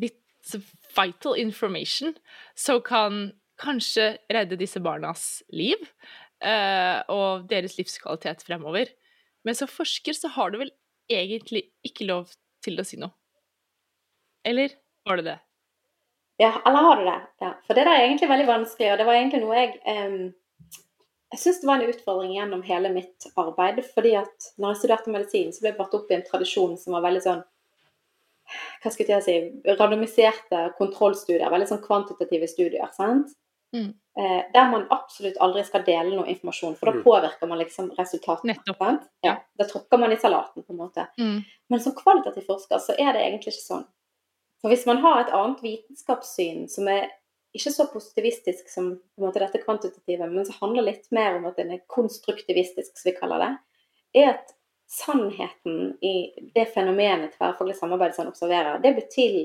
vit- vital information som kan kanskje redde disse barnas liv uh, og deres livskvalitet fremover. Men som forsker så har du vel egentlig ikke lov til å si noe? Eller var det det? Ja, eller har du det? Ja. For det der er egentlig veldig vanskelig, og det var egentlig noe jeg em, Jeg syns det var en utfordring gjennom hele mitt arbeid. fordi at når jeg studerte medisin, så ble jeg bratt opp i en tradisjon som var veldig sånn Hva skal jeg si Randomiserte kontrollstudier. Veldig sånn kvantitative studier. sant? Mm. Eh, der man absolutt aldri skal dele noe informasjon, for da Mm. påvirker man liksom resultatet. Nettopp. Sant? Ja, da tråkker man i salaten, på en måte. Mm. Men som kvalitativ forsker så er det egentlig ikke sånn. For hvis man har et annet vitenskapssyn som er ikke så positivistisk som måte dette kvantitative, men som handler litt mer om at den er konstruktivistisk, som vi kaller det, er at sannheten i det fenomenet tverrfaglig samarbeid som han observerer, det blir til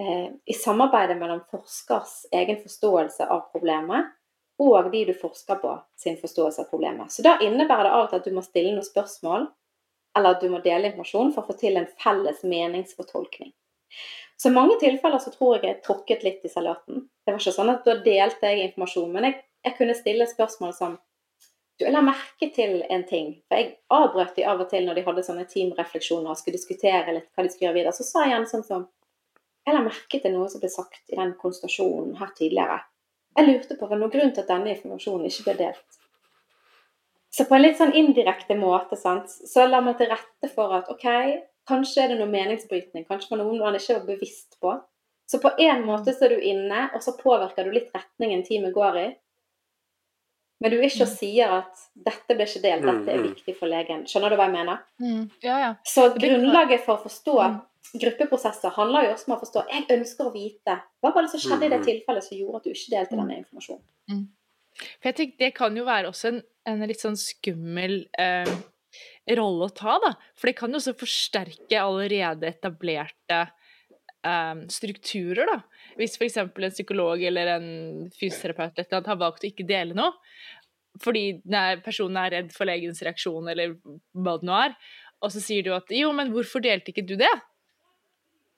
eh, i samarbeidet mellom forskers egen forståelse av problemet og de du forsker på sin forståelse av problemet. Så da innebærer det av og til at du må stille noen spørsmål, eller at du må dele informasjon for å få til en felles meningsfortolkning. Så i mange tilfeller så tror jeg jeg tråkket litt i salaten. Det var ikke sånn at da delte jeg informasjon, men jeg, jeg kunne stille spørsmål som du, jeg la merke til en ting. For jeg avbrøt de av og til når de hadde sånne teamrefleksjoner og skulle diskutere litt hva de skulle gjøre videre. Så sa jeg gjerne sånn som Jeg la merke til noe som ble sagt i den konsultasjonen her tidligere. Jeg lurte på hva noen grunn til at denne informasjonen ikke ble delt. Så på en litt sånn indirekte måte sant, så la meg til rette for at OK, kanskje er det noe meningsbrytning, kanskje for noen man ikke var bevisst på. Så på en måte så er du inne, og så påvirker du litt retningen teamet går i. Men du er ikke og Mm. sier at 'dette blir ikke delt, dette er Mm, mm. viktig for legen'. Skjønner du hva jeg mener? Mm. Ja, ja. Så grunnlaget for å forstå Mm. gruppeprosesser handler jo også om å forstå jeg ønsker å vite hva var det som skjedde i det Mm, mm. tilfellet som gjorde at du ikke delte Mm. denne informasjonen. For jeg tenker, Det kan jo være også en, en litt sånn skummel eh, rolle å ta, da. For det kan jo også forsterke allerede etablerte um, strukturer, da. Hvis f.eks. en psykolog eller en fysioterapeut eller har valgt å ikke dele noe fordi personen er redd for legens reaksjon eller hva det nå er, og så sier du at 'jo, men hvorfor delte ikke du det?'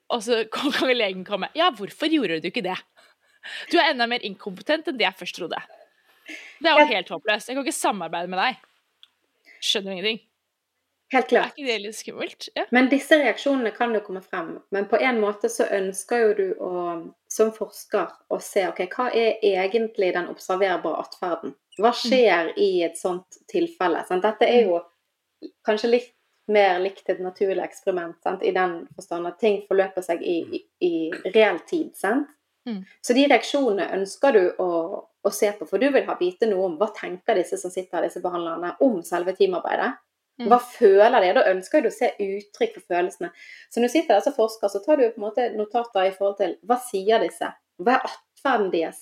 Og så kan vi legen komme 'ja, hvorfor gjorde du ikke det?' Du er enda mer inkompetent enn det jeg først trodde. Det er jo helt håpløst. Jeg kan ikke samarbeide med deg. Skjønner ingenting. Helt Er klart. ikke det litt skummelt? Ja. Men disse reaksjonene kan jo komme frem. Men på en måte så ønsker jo du å, som forsker å se ok, hva er egentlig den observerbare atferden. Hva skjer i et sånt tilfelle? Sant? Dette er jo kanskje litt mer likt et naturlig eksperiment, sant? i den forstand at ting forløper seg i, i, i reell tid. Sant? Mm. Så de reaksjonene ønsker du å, å se på, for du vil ha vite noe om hva tenker disse som sitter her, disse behandlerne, om selve teamarbeidet. Mm. Hva føler de? Da ønsker du å se uttrykk for følelsene. Så når du sitter der som forsker, så tar du på en måte notater i forhold til hva sier disse? Hva er atferden deres?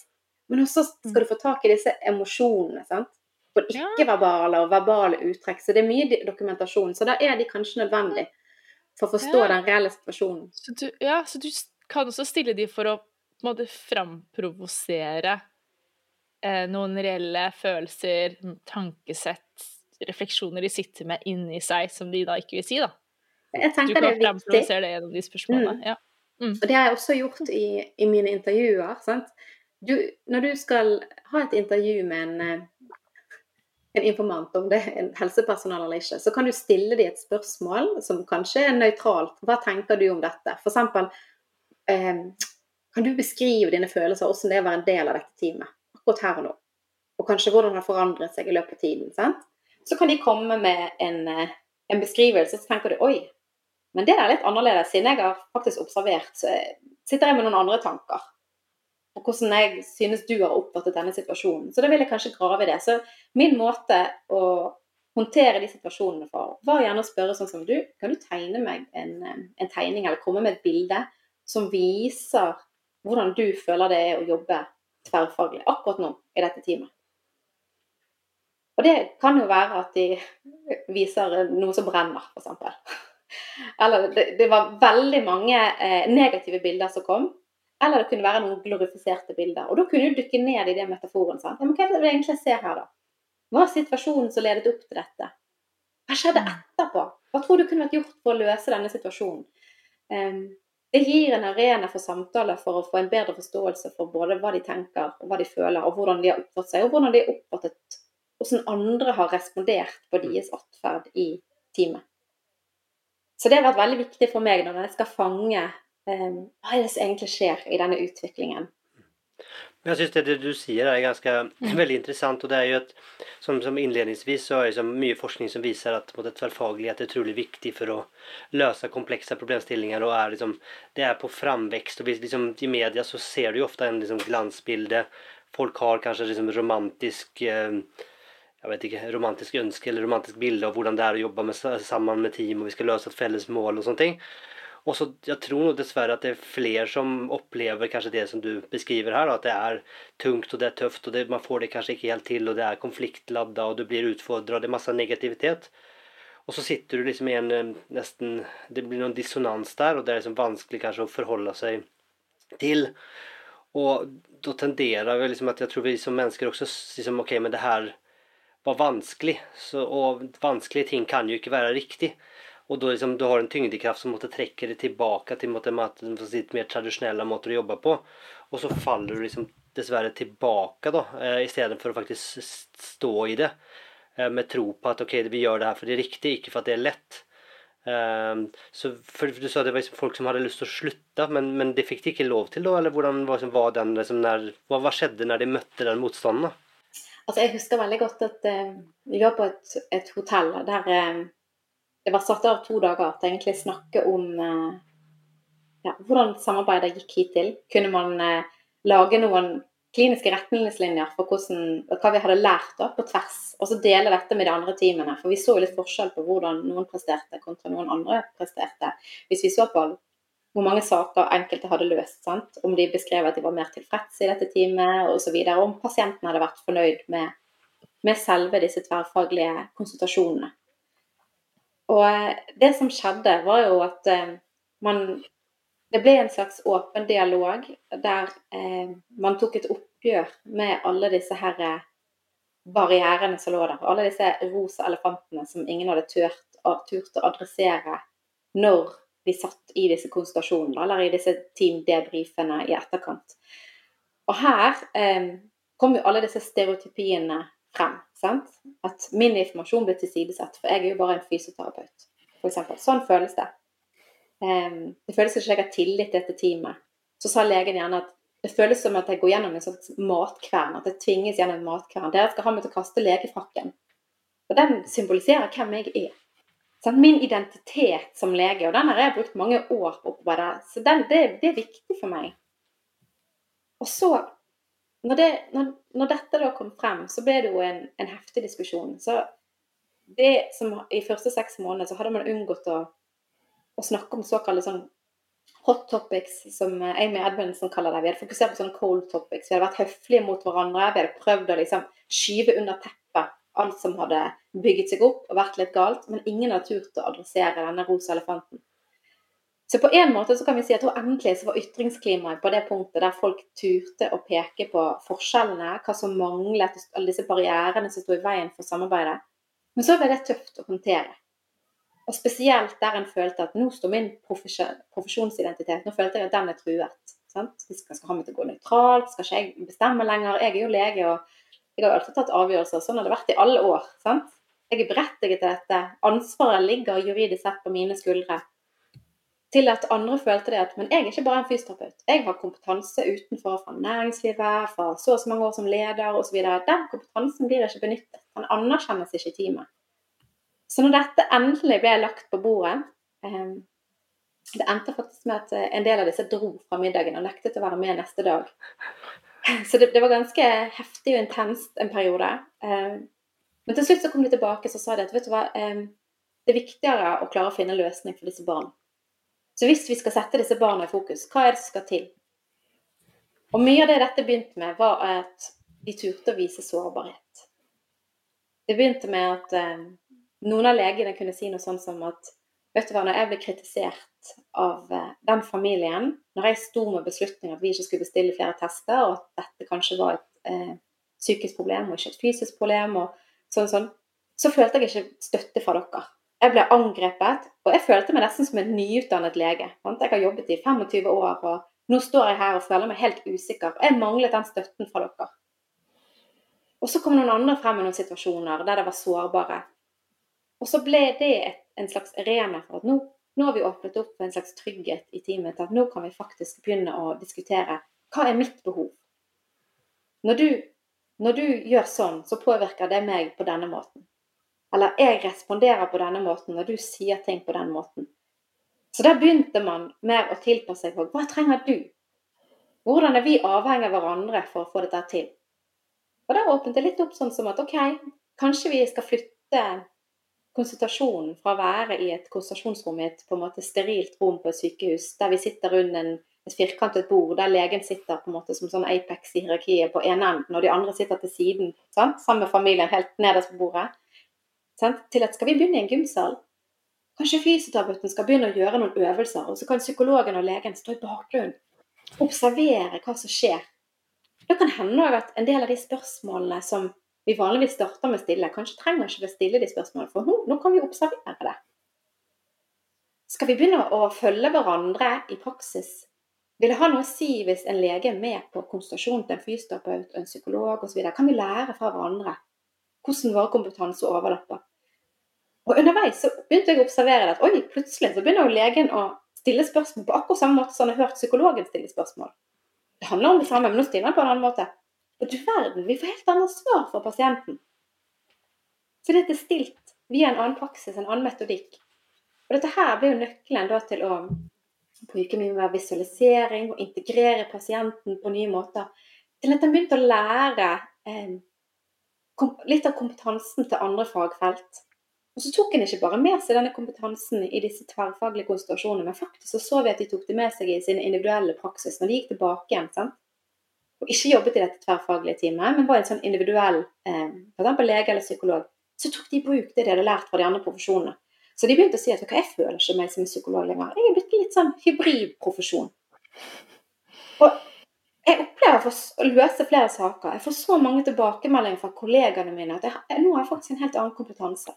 Men også skal du få tak i disse emosjonene. sant? Både ikke-verbale og verbale uttrekk. Så det er mye dokumentasjon. Så da er de kanskje nødvendig for å forstå Ja. den reelle situasjonen. Så du, ja, så du kan også stille de for å måte framprovosere eh, noen reelle følelser, tankesett, refleksjoner de sitter med inni seg, som de da ikke vil si, da. Jeg Du tenker det kan er viktig. se det gjennom de spørsmålene. Mm. Ja. Og det har jeg også gjort i, i mine intervjuer. Sant? Du, når du skal ha et intervju med en, eh, en informant, om det er en helsepersonell eller ikke, så kan du stille dem et spørsmål som kanskje er nøytralt. Hva tenker du om dette? For eksempel, eh, kan du beskrive dine følelser, hvordan det er å være en del av dette teamet? Akkurat her og nå. Og kanskje hvordan det har forandret seg i løpet av tiden. Sant? Så kan de komme med en, eh, en beskrivelse, så tenker du oi, men det er litt annerledes, siden jeg har faktisk observert, så sitter jeg med noen andre tanker. Og hvordan jeg synes du har oppfattet denne situasjonen. Så da vil jeg kanskje grave i det. Så min måte å håndtere de situasjonene for, var gjerne å spørre sånn som du, kan du tegne meg en, eh, en tegning, eller komme med et bilde som viser hvordan du føler det er å jobbe tverrfaglig akkurat nå i dette teamet. Og det kan jo være at de viser noe som brenner, f.eks. Eller det, det var veldig mange eh, negative bilder som kom. Eller det kunne være noen glorifiserte bilder. Og da kunne du dykke ned i det metaforen. Sant? Men hva er det egentlig ser her, da? Hva var situasjonen som ledet opp til dette? Hva skjedde etterpå? Hva tror du kunne vært gjort for å løse denne situasjonen? Um, det gir en arena for samtale for å få en bedre forståelse for både hva de tenker, og hva de føler, og hvordan de har oppført seg, og hvordan de har oppfattet hvordan andre har respondert på deres atferd i teamet. Så det har vært veldig viktig for meg når jeg skal fange um, hva er det som egentlig skjer i denne utviklingen. Jeg jag syns det, det du sier, er ganske Mm. interessant, og och det er jo at som, som innledningsvis så er det mye forskning som viser at mot tverrfaglighet er utrolig viktig for å løse komplekse problemstillinger. og er, liksom, det er på framvekst. og liksom, i media så ser du jo ofte en liksom, glansbilde. folk har kanskje liksom romantisk eh, jag vet ikke, romantisk ønske eller romantisk bilde av hvordan det er å jobbe med, sammen med team og vi skal løse et felles mål og sånne ting. Og så Jeg tror nok dessverre at det er flere som opplever kanskje det som du beskriver her. At det er tungt og det er tøft, og det, man får det kanskje ikke helt til, og det er konfliktladda, og du blir utfordra, det er masse negativitet. Og så sitter du liksom i en eh, nesten Det blir noen dissonans der, og det er liksom vanskelig kanskje å forholde seg til. Og da tenderer vi liksom at jeg tror vi som mennesker også liksom, Ok, men det her var vanskelig. Så, og vanskelige ting kan jo ikke være riktig. Og da liksom, du har en tyngdekraft som måtte trekke det tilbake til litt mer tradisjonelle måter å jobbe på. Og så faller du liksom dessverre tilbake da, eh, i stedet for å faktisk stå i det. Eh, med tro på at ok, vi gjør det her for det er riktig, ikke for at det er lett. Um, så for Du sa det var liksom folk som hadde lyst til å slutte, men, men det fikk de ikke lov til da? Eller hvordan var, var den, liksom, når, hva, hva, skjedde når de møtte den motstanden? Altså, Jeg husker veldig godt at uh, vi var på et, et hotell der uh, det var satt av to dager til egentlig snakke om uh, ja, hvordan samarbeidet gikk hittil. Kunne man lage noen kliniske retningslinjer for hvordan, hva vi hadde lært da, på tvers, og så dele dette med de andre teamene. For vi så jo litt forskjell på hvordan noen presterte kontra noen andre presterte. Hvis vi så på hvor mange saker enkelte hadde løst, sant? om de beskrev at de var mer tilfreds i dette teamet osv., om pasienten hadde vært fornøyd med, med selve disse tverrfaglige konsultasjonene. Og eh, det som skjedde, var jo at eh, man det ble en slags åpen dialog der eh, man tok et oppgjør med alle disse her eh, barrierene som lå der. Alle disse rosa elefantene som ingen hadde turt, turt å adressere når vi satt i disse konsultasjonene, eller i disse team-debrifene i etterkant. Og her eh, kom jo alle disse stereotypiene frem. Sant? At min informasjon ble tilsidesatt, for jeg er jo bare en fysioterapeut. For eksempel. sånn føles det. Eh, det føles ikke som jeg har tillit til dette teamet. Så sa legen gjerne at det føles som at jeg går gjennom en slags matkvern. At jeg tvinges gjennom en matkvern. Dere skal ha meg til å kaste legefrakken. Og den symboliserer hvem jeg er. Sånn, min identitet som lege, og den har jeg brukt mange år på å opparbeide. Så den, det, det, er viktig for meg. Og så, når, det, når, når, dette da kom frem, så ble det jo en, en heftig diskusjon. Så det som i første seks måneder så hadde man unngått å å snakke om såkalte sånn hot topics, som Amy Edmundsen kaller det. Vi hadde fokusert på sånne cold topics. Vi hadde vært høflige mot hverandre. Vi hadde prøvd å liksom skyve under teppet alt som hadde bygget seg opp og vært litt galt. Men ingen hadde turt å adressere denne rosa elefanten. Så på en måte så kan vi si at endelig så var ytringsklimaet på det punktet der folk turte å peke på forskjellene, hva som manglet, alle disse barrierene som sto i veien for samarbeidet. Men så ble det tøft å håndtere. Og spesielt der en følte at nå står min profesjonsidentitet Nå følte jeg at den er truet. Sant? Skal, skal ha meg til å gå nøytralt, skal ikke jeg bestemme lenger. Jeg er jo lege, og jeg har alltid tatt avgjørelser. Sånn har det vært i alle år. Sant? Jeg er berettiget til dette. Ansvaret ligger juridisk sett på mine skuldre. Til at andre følte det at men jeg er ikke bare en fysioterapeut. Jeg har kompetanse utenfor fra næringslivet, fra så og så mange år som leder osv. Den kompetansen blir ikke benyttet. Den anerkjennes ikke i teamet. Så når dette endelig ble lagt på bordet eh, Det endte faktisk med at eh, en del av disse dro fra middagen og nektet å være med neste dag. Så det, det var ganske heftig og intenst en periode. Eh, men til slutt så kom de tilbake og sa de at vet du hva, det er viktigere å klare å finne en løsning for disse barna. Så hvis vi skal sette disse barna i fokus, hva er det som skal til? Og mye av det dette begynte med, var at de turte å vise sårbarhet. Det begynte med at noen av legene kunne si noe sånn som at vet du hva, når jeg ble kritisert av eh, den familien, når jeg sto med beslutningen at vi ikke skulle bestille flere tester, og at dette kanskje var et eh, psykisk problem og ikke et fysisk problem, og sånn sånn, så følte jeg ikke støtte fra dere. Jeg ble angrepet, og jeg følte meg nesten som en nyutdannet lege. Sant? Jeg har jobbet i 25 år, og nå står jeg her og føler meg helt usikker. Jeg manglet den støtten fra dere. Og så kom noen andre frem i noen situasjoner der det var sårbare. Og så ble det et, en slags arena for at nå, nå, har vi åpnet opp for en slags trygghet i teamet til at nå kan vi faktisk begynne å diskutere hva er mitt behov. Når du, når du gjør sånn, så påvirker det meg på denne måten. Eller jeg responderer på denne måten når du sier ting på den måten. Så da begynte man med å tilpasse seg på hva trenger du? Hvordan er vi avhengig av hverandre for å få dette til? Og da åpnet det litt opp sånn som at OK, kanskje vi skal flytte konsultasjonen fra å være i et konsultasjonsrom i et på en måte sterilt rom på et sykehus, der vi sitter rundt en, et firkantet bord, der legen sitter på en måte som sånn Apex i hierarkiet på ene enden, og de andre sitter til siden sant? sammen med familien helt nederst på bordet, sant? til at skal vi begynne i en gymsal? Kanskje fysioterapeuten skal begynne å gjøre noen øvelser, og så kan psykologen og legen stå i bakgrunnen, observere hva som skjer. Det kan hende at en del av de spørsmålene som vi vanligvis starter med stille, kanskje trenger ikke vi stille de spørsmålene, for nå, nå kan vi observere det. Skal vi begynne å følge hverandre i praksis? Vil det ha noe å si hvis en lege er med på konsultasjon til en fysioterapeut en psykolog osv.? Kan vi lære fra hverandre hvordan vår kompetanse overlapper? Og Underveis så begynte jeg å observere at oi, plutselig så begynner jo legen å stille spørsmål på akkurat samme måte som han har hørt psykologen stille spørsmål. Det handler om det samme, men nå stiller han på en annen måte. Og du verden, vi får helt annet svar for pasienten. Så dette er stilt via en annen praksis, en annen metodikk. Og dette her blir jo nøkkelen da til å bruke mye mer visualisering og integrere pasienten på nye måter. Til at en begynte å lære eh, litt av kompetansen til andre fagfelt. Og så tok en ikke bare med seg denne kompetansen i disse tverrfaglige konsentrasjonene, men faktisk så, så vi at de tok det med seg i sin individuelle praksis når de gikk tilbake igjen. sant? Og ikke jobbet i dette tverrfaglige teamet, men var en sånn individuell eh, f.eks. lege eller psykolog, så tok de i bruk det de hadde lært fra de andre profesjonene. Så de begynte å si at jeg føler ikke meg som en psykolog lenger. Jeg er blitt litt sånn hybridprofesjon. Og jeg opplever å løse flere saker. Jeg får så mange tilbakemeldinger fra kollegaene mine at jeg, nå har jeg faktisk en helt annen kompetanse.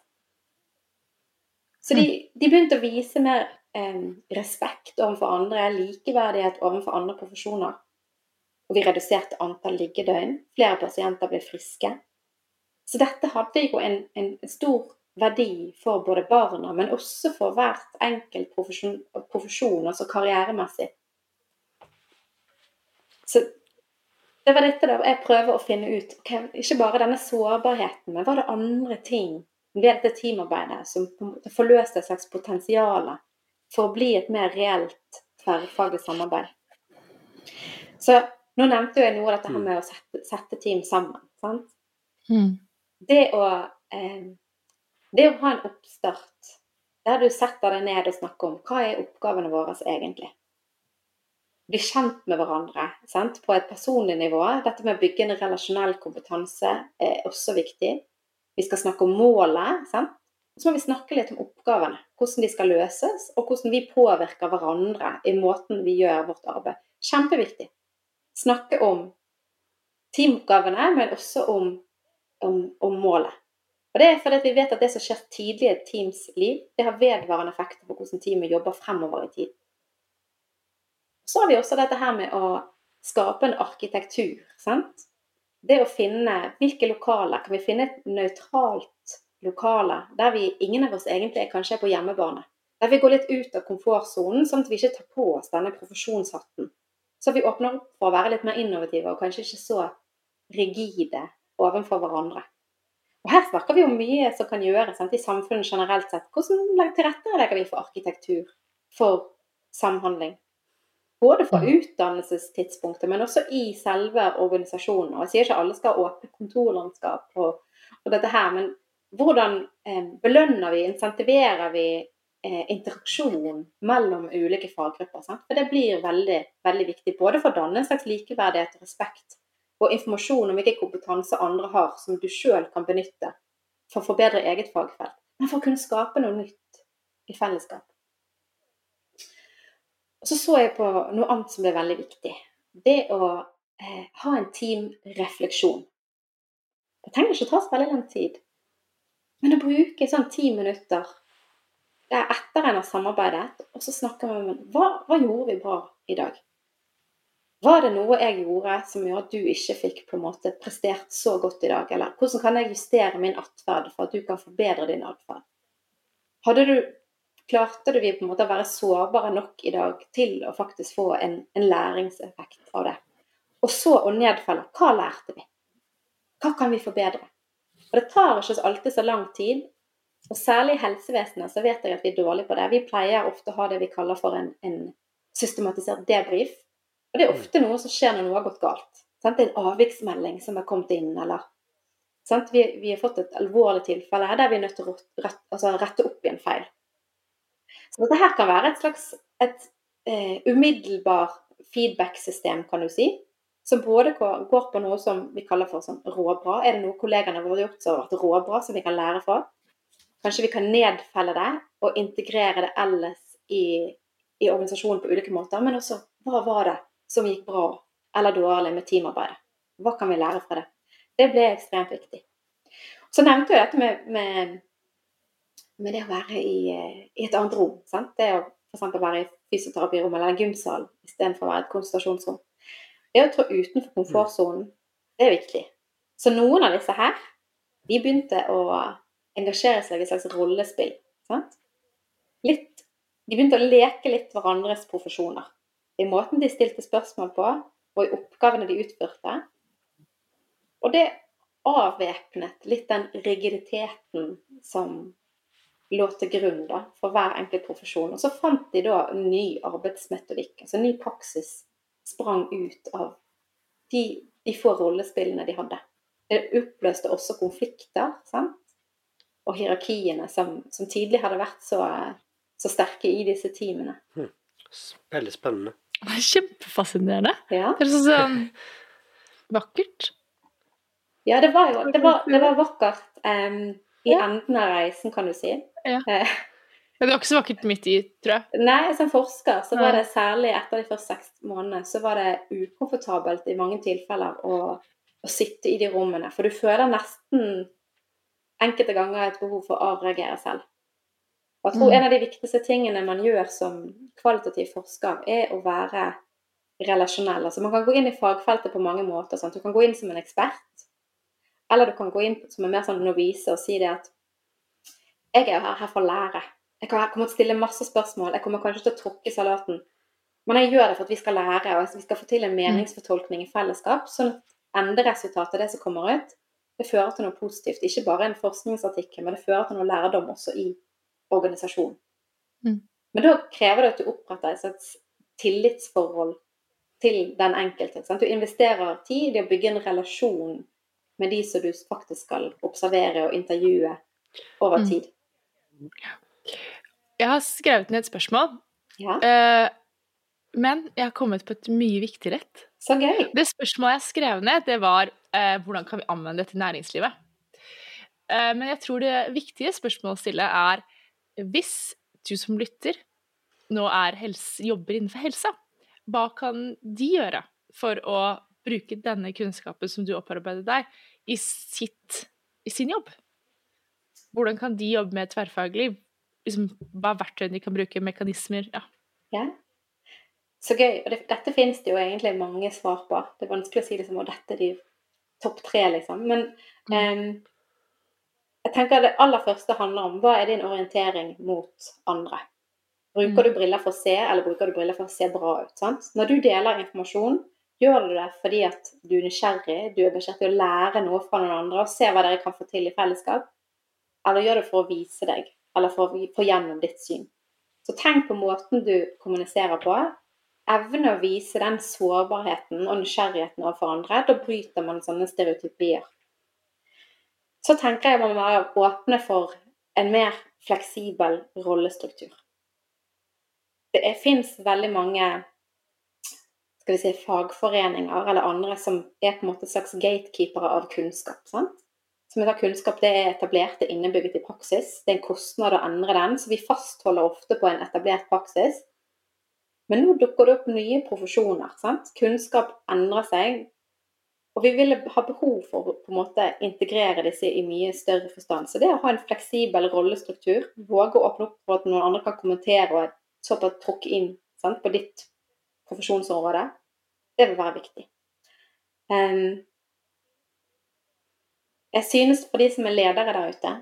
Så de, de begynte å vise mer eh, respekt overfor andre, likeverdighet overfor andre profesjoner. Og vi reduserte antall liggedøgn. Flere pasienter ble friske. Så dette hadde jo en, en stor verdi for både barna, men også for hvert enkelt profesjon, profesjon altså karrieremessig. Så det var dette da jeg prøver å finne ut. Okay, ikke bare denne sårbarheten, men var det andre ting ved dette teamarbeidet som forløste et slags potensial for å bli et mer reelt tverrfaglig samarbeid. Så nå nevnte jeg noe av dette her mm. med å sette, sette team sammen. sant? Mm. Det, å, eh, det å ha en oppstart der du setter deg ned og snakker om hva er oppgavene våre egentlig. Bli kjent med hverandre sant? på et personlig nivå. Dette med å bygge en relasjonell kompetanse er også viktig. Vi skal snakke om målet. Sant? Så må vi snakke litt om oppgavene. Hvordan de skal løses, og hvordan vi påvirker hverandre i måten vi gjør vårt arbeid. Kjempeviktig snakke om teamoppgavene, men også om, om, om målet. Og Det er fordi vi vet at det som skjer tidlig i et teams liv, det har vedvarende effekter på hvordan teamet jobber fremover i tid. Så har vi også dette her med å skape en arkitektur. sant? Det å finne hvilke lokaler Kan vi finne et nøytralt lokale der vi, ingen av oss egentlig kanskje er på hjemmebane? Der vi går litt ut av komfortsonen, sånn at vi ikke tar på oss denne profesjonshatten så vi åpner opp for å være litt mer innovative og kanskje ikke så rigide overfor hverandre. Og Her snakker vi om mye som kan gjøres sant, i samfunnet generelt sett. Hvordan tilrettelegger vi for arkitektur, for samhandling? Både fra mm. utdannelsestidspunktet, men også i selve organisasjonen. Og Jeg sier ikke alle skal ha åpne kontorlandskap og, og, dette her, men hvordan eh, belønner vi, insentiverer vi eh, interaksjon mellom ulike faggrupper. Sant? For det blir veldig, veldig viktig både for å danne en slags likeverdighet og respekt, og informasjon om hvilken kompetanse andre har som du sjøl kan benytte for å forbedre eget fagfelt, men for å kunne skape noe nytt i fellesskap. Så så jeg på noe annet som ble veldig viktig. Det å eh, ha en teamrefleksjon. Det trenger ikke å ta så veldig lang tid. Men å bruke sånn ti minutter det er etter en har samarbeidet, og så snakker vi om hva, hva gjorde vi bra i dag? Var det noe jeg gjorde som gjør at du ikke fikk på en måte prestert så godt i dag? Eller hvordan kan jeg justere min atferd for at du kan forbedre din atferd? Hadde du Klarte vi på en måte å være sårbare nok i dag til å faktisk få en, en læringseffekt av det? Og så å nedfelle hva lærte vi? Hva kan vi forbedre? Og Det tar ikke alltid så lang tid, og særlig i helsevesenet så vet jeg at vi er dårlige på det. Vi pleier ofte å ha det vi kaller for en, en systematisert debrief. Og det er ofte noe som skjer når noe har gått galt. Sant? Det er en avviksmelding som har kommet inn, eller Sant? Vi, vi har fått et alvorlig tilfelle der vi er nødt til å rette, altså rette opp i en feil. Så dette her kan være et slags et eh, umiddelbar feedback-system, kan du si. Som både går på noe som vi kaller for sånn råbra. Er det noe kollegaene våre har gjort som har vært råbra, som vi kan lære fra? Kanskje vi kan nedfelle det og integrere det ellers i, i organisasjonen på ulike måter. Men også hva var det som gikk bra eller dårlig med teamarbeidet? Hva kan vi lære fra det? Det ble ekstremt viktig. Så nevnte jeg dette med, med, med det å være i, i, et annet rom. Sant? Det å f.eks. være i fysioterapirom eller gymsal istedenfor å være et konsultasjonsrom. Det å trå utenfor komfortsonen, det er viktig. Så noen av disse her, de begynte å engasjere seg i et slags rollespill. Sant? Litt, de begynte å leke litt hverandres profesjoner. I måten de stilte spørsmål på, og i oppgavene de utførte. Og det avvæpnet litt den rigiditeten som lå til grunn da, for hver enkelt profesjon. Og så fant de da ny arbeidsmetodikk, altså ny praksis sprang ut av de, de få rollespillene de hadde. Det oppløste også konflikter sant? Og hierarkiene som, som tidlig hadde vært så, så, sterke i disse teamene. Hm. Veldig spennende. Det er kjempefascinerende. Ja. Det er sånn, sånn vakkert. Ja, det var jo det var, det var vakkert um, i ja. enden av reisen, kan du si. Ja. Eh. Men det var ikke så vakkert midt i, tror jeg. Nei, som forsker så var det særlig etter de første seks månedene så var det ukomfortabelt i mange tilfeller å, å sitte i de rommene. For du føler nesten enkelte ganger et behov for å avreagere selv. Og jeg tror mm. en av de viktigste tingene man gjør som kvalitativ forsker, er å være relasjonell. Altså Man kan gå inn i fagfeltet på mange måter. Sant? Du kan gå inn som en ekspert, eller du kan gå inn som en mer sånn novise og si det at jeg er her, her for å lære. Jeg kommer til å stille masse spørsmål. Jeg kommer kanskje til å tråkke salaten. Men jeg gjør det for at vi skal lære, og vi skal få til en mm. meningsfortolkning i fellesskap. Sånn at enderesultatet det som kommer ut, det fører til noe positivt. Ikke bare en forskningsartikkel, men det fører til noe lærdom også i organisasjonen. Mm. Men da krever det at du oppretter et tillitsforhold til den enkelte. Sant? Du investerer tid i å bygge en relasjon med de som du faktisk skal observere og intervjue over mm. tid. Mm. Jeg har skrevet ned et spørsmål, ja. uh, men jeg har kommet på et mye viktigere et. Så gøy. Det spørsmålet jeg skrev ned, det var eh, hvordan kan vi anvende det til næringslivet? Eh, men jeg tror det viktige spørsmålet å stille er hvis du som lytter nå er helse, jobber innenfor helsa, hva kan de gjøre for å bruke denne kunnskapen som du opparbeidet deg, i, sitt, i sin jobb? Hvordan kan de jobbe med tverrfaglig? Liksom, hva er verktøyene de kan bruke? Mekanismer? Ja. ja. Så gøy. Og det, dette finnes det jo egentlig mange svar på. Det er vanskelig å si liksom, og dette er de topp tre, liksom. Men mm. um, jeg tenker det aller første handler om hva er din orientering mot andre? Bruker mm. du briller for å se, eller bruker du briller for å se bra ut? Sant? Når du deler informasjon, gjør du det fordi at du er nysgjerrig, du er beskjert til å lære noe fra noen andre og se hva dere kan få til i fellesskap? Eller gjør du det for å vise deg, eller for å få gjennom ditt syn? Så tenk på måten du kommuniserer på. Evne å vise den sårbarheten og nysgjerrigheten overfor andre. Da bryter man sånne stereotypier. Så tenker jeg man må være åpne for en mer fleksibel rollestruktur. Det fins veldig mange skal vi si, fagforeninger eller andre som er på en måte slags gatekeepere av kunnskap. sant? som heter kunnskap, det er etablert, det er innebygget i praksis. Det er en kostnad å endre den, så vi fastholder ofte på en etablert praksis. Men nå dukker det opp nye profesjoner. sant? Kunnskap endrer seg. Og vi vil ha behov for å på en måte integrere disse i mye større forstand. Så det å ha en fleksibel rollestruktur, våge å åpne opp for at noen andre kan kommentere og såpass tråkke inn sant, på ditt profesjonsområde, det vil være viktig. Um, jeg synes for de som er ledere der ute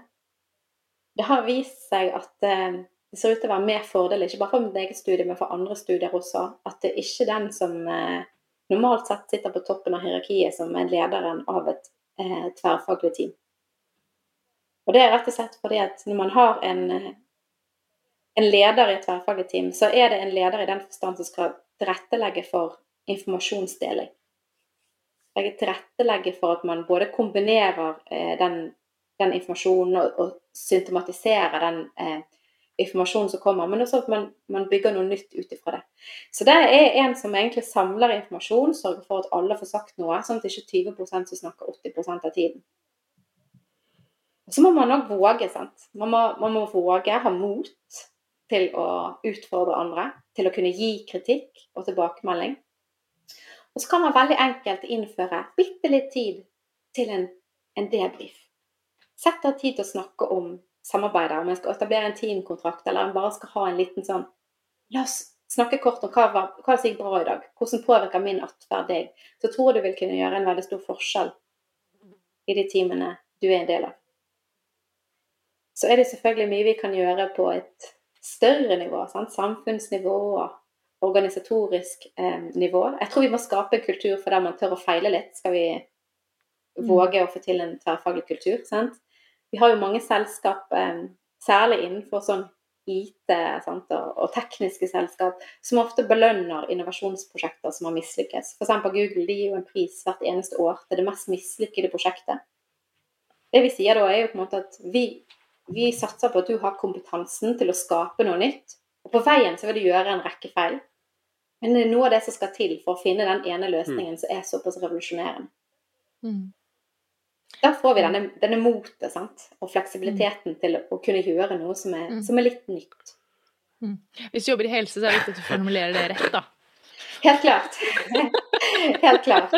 Det har vist seg at eh, det ser ut til å være mer fordel, ikke bare for mitt eget studie, men for andre studier også, at det er ikke den som eh, normalt sett sitter på toppen av hierarkiet, som er lederen av et eh, tverrfaglig team. Og det er rett og slett fordi at når man har en, en leder i et tverrfaglig team, så er det en leder i den forstand som skal tilrettelegge for informasjonsdeling. legge tilrettelegge for at man både kombinerer eh, den, den, informasjonen og, og symptomatiserer den eh, informasjonen som kommer, men også at man, man bygger noe nytt ut ifra det. Så det er en som egentlig samler informasjon, sørger for at alle får sagt noe, sånn at det ikke er 20 som snakker 80 av tiden. Og så må man òg våge, sant. Man må, man må våge, ha mot til å utfordre andre, til å kunne gi kritikk og tilbakemelding. Og så kan man veldig enkelt innføre bitte litt tid til en, en debrief. Sett av tid til å snakke om samarbeidet, om en skal etablere en teamkontrakt, eller en bare skal ha en liten sånn La oss snakke kort om hva, hva som gikk bra i dag. Hvordan påvirker min atferd deg? Så tror jeg du vil kunne gjøre en veldig stor forskjell i de teamene du er en del av. Så er det selvfølgelig mye vi kan gjøre på et større nivå. Sant? Samfunnsnivå og organisatorisk eh, nivå. Jeg tror vi må skape en kultur for der man tør å feile litt. Skal vi mm. våge å få til en tverrfaglig kultur. Sant? Vi har jo mange selskap, eh, særlig innenfor sånn IT sant, og, tekniske selskap, som ofte belønner innovasjonsprosjekter som har mislykkes. F.eks. Google de gir jo en pris hvert eneste år til det mest mislykkede prosjektet. Det vi sier da, er jo på en måte at vi, vi satser på at du har kompetansen til å skape noe nytt. Og på veien så vil du gjøre en rekke feil. Men det er noe av det som skal til for å finne den ene løsningen mm. som er såpass revolusjonerende. Mm. Da får vi denne, denne motet sant? og fleksibiliteten mm. til å kunne gjøre noe som er, mm. som er litt nytt. Mm. Hvis du jobber i helse, så er det viktig at du formulerer det rett, da. Helt klart. Helt klart.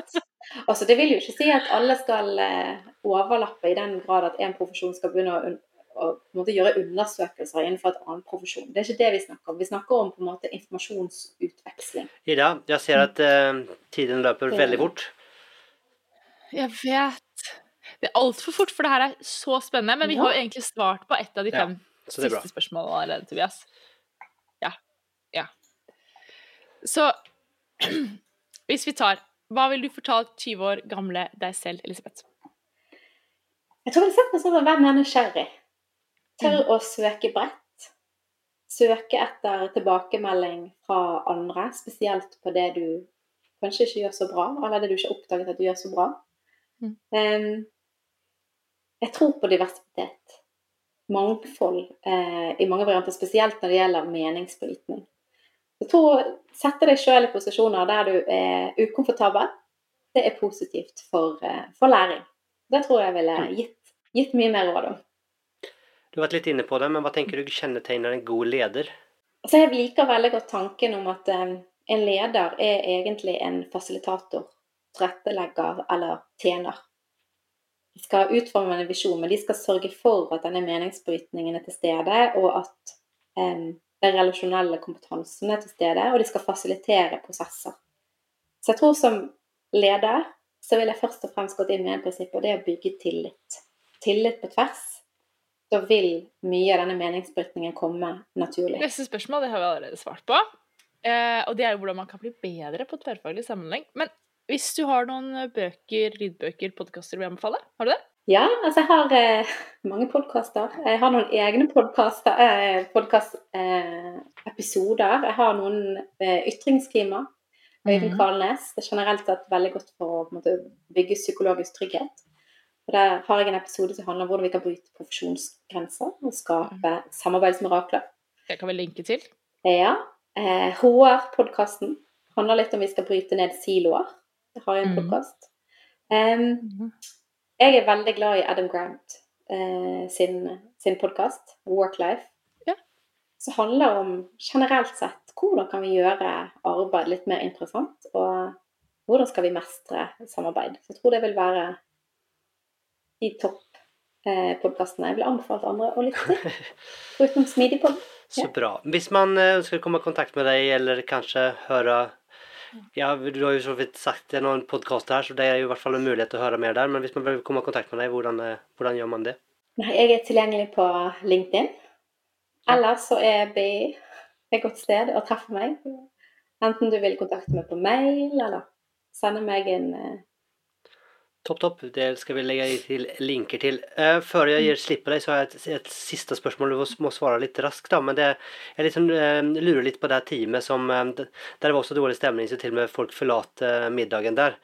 Altså, det vil jo ikke si at alle skal uh, overlappe i den grad at en profesjon skal begynne å, å måte, gjøre undersøkelser innenfor et annet profesjon. Det er ikke det vi snakker om. Vi snakker om på en måte informasjonsutveksling. Ida, jeg ser at uh, tiden løper veldig fort. Jeg vet. Det er altfor fort, for det her er så spennende. Men vi har jo egentlig svart på ett av de fem ja, siste spørsmålene allerede, Tobias. Ja. Ja. Så hvis vi tar Hva ville du fortalt 20 år gamle deg selv, Elisabeth? Jeg tror jeg ville sett meg sånn om hvem er nysgjerrig. Tør mm. å søke bredt. Søke etter tilbakemelding fra andre, spesielt på det du kanskje ikke gjør så bra, eller det du ikke har oppdaget at du gjør så bra. Mm. Um, jeg tror på diversitet. Mangfold eh, i mange varianter, spesielt når det gjelder meningsbrytning. Tror Sette deg sjøl i posisjoner der du er ukomfortabel, det er positivt for, eh, for læring. Det tror jeg ville gitt, gitt mye mer råd om. Du har vært litt inne på det, men hva tenker du kjennetegner en god leder? Så jeg liker veldig godt tanken om at eh, en leder er egentlig en fasilitator, tilrettelegger eller tjener. De skal utforme en visjon, men de skal sørge for at denne meningsbrytningen er til stede, og at um, den relasjonelle kompetansen er til stede, og de skal fasilitere prosesser. Så jeg tror som leder så vil jeg først og fremst gått inn med en prinsipp, og det er å bygge tillit. Tillit på tvers. Da vil mye av denne meningsbrytningen komme naturlig. Neste spørsmål det har vi allerede svart på. Eh, og det er jo hvordan man kan bli bedre på tverrfaglig sammenheng. Men hvis du har noen eh, bøker, lydbøker, podkaster du vil anbefale, har du det? Ja, altså jeg har eh, mange podkaster. Jeg har noen egne podkaster, eh, podkastepisoder. Eh, jeg har noen eh, ytringsklimaer. Øyvind mm. Kvalnes. Det er generelt sett veldig godt for å måte, bygge psykologisk trygghet. Og Der har jeg en episode som handler om hvordan vi kan bryte profesjonsgrenser og skape mm. samarbeidsmirakler. Det kan vi linke til. Ja. Eh, HR-podkasten handler litt om vi skal bryte ned siloer. Jeg har en mm. podkast. Um, jeg er veldig glad i Adam Grant uh, sin, sin podkast, Worklife. Ja. Som handler om generelt sett hvordan kan vi gjøre arbeid litt mer interessant, og hvordan skal vi mestre samarbeid. Så jeg tror det vil være de topp eh, podkastene jeg vil anbefale andre å lytte til. Utenom Smidigpod. Ja. Så bra. Hvis man eh, ønsker å komme i kontakt med deg, eller kanskje høre ja, du har jo så vidt sagt det noen podkast her, så det er jo i hvert fall en mulighet til å høre mer der. Men hvis man vil komme i kontakt med deg, hvordan, eh, hvordan gjør man det? Nei, jeg er tilgjengelig på LinkedIn. Ellers så er BI et godt sted å treffe meg. Enten du vil kontakte meg på mail, eller sende meg en, eh, Topp, topp. Det skal vi legge til linker til. Uh, før jeg gir slipp på deg, så har jeg et, et siste spørsmål. Du må svare litt raskt, da. Men det, jeg liksom, uh, lurer litt på det teamet som uh, Der det var så dårlig stemning så til og med folk forlater middagen der.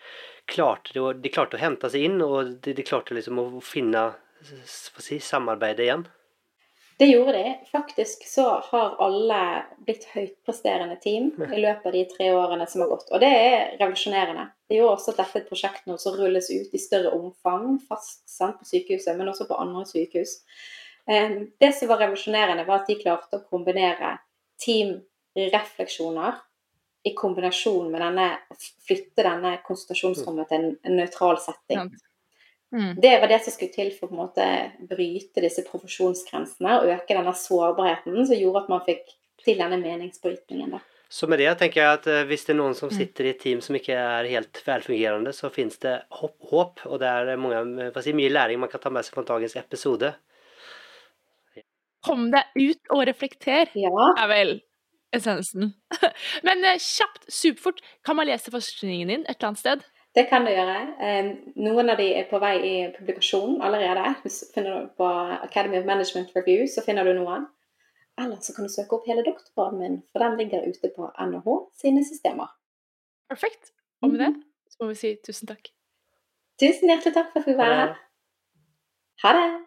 Klarte de, de, klarte å hente seg inn, og de, de klarte liksom å finne si, samarbeidet igjen? Det gjorde de. Faktisk så har alle blitt høytpresterende team i løpet av de tre årene som har gått. Og det er revolusjonerende. Det gjør også at dette prosjektet et prosjekt nå som rulles ut i større omfang, fast sant, på sykehuset, men også på andre sykehus. Det som var revolusjonerende, var at de klarte å kombinere teamrefleksjoner i kombinasjon med denne, flytte denne konsultasjonsrommet til en nøytral setting. Mm. Det var det som skulle til for å bryte disse profesjonsgrensene og øke denne sårbarheten som gjorde at man fikk til denne meningsbrytningen. Da. Så med det tenker jeg at eh, hvis det er noen som mm. sitter i et team som ikke er helt velfungerende, så finnes det håp, og det er mange, si, mye læring man kan ta med seg fra dagens episode. Kom deg ut og reflekter, ja. er vel essensen. Men eh, kjapt, superfort, kan man lese forskningen din et eller annet sted? Det kan du gjøre. Noen av de er på vei i publikasjon allerede. Finner du på Academy of Management Review, så finner du noen. Eller så kan du søke opp hele doktorgraden min, for den ligger ute på NHH sine systemer. Perfekt. Og med det mhm. så må vi si tusen takk. Tusen hjertelig takk for at vi var her. Ha det.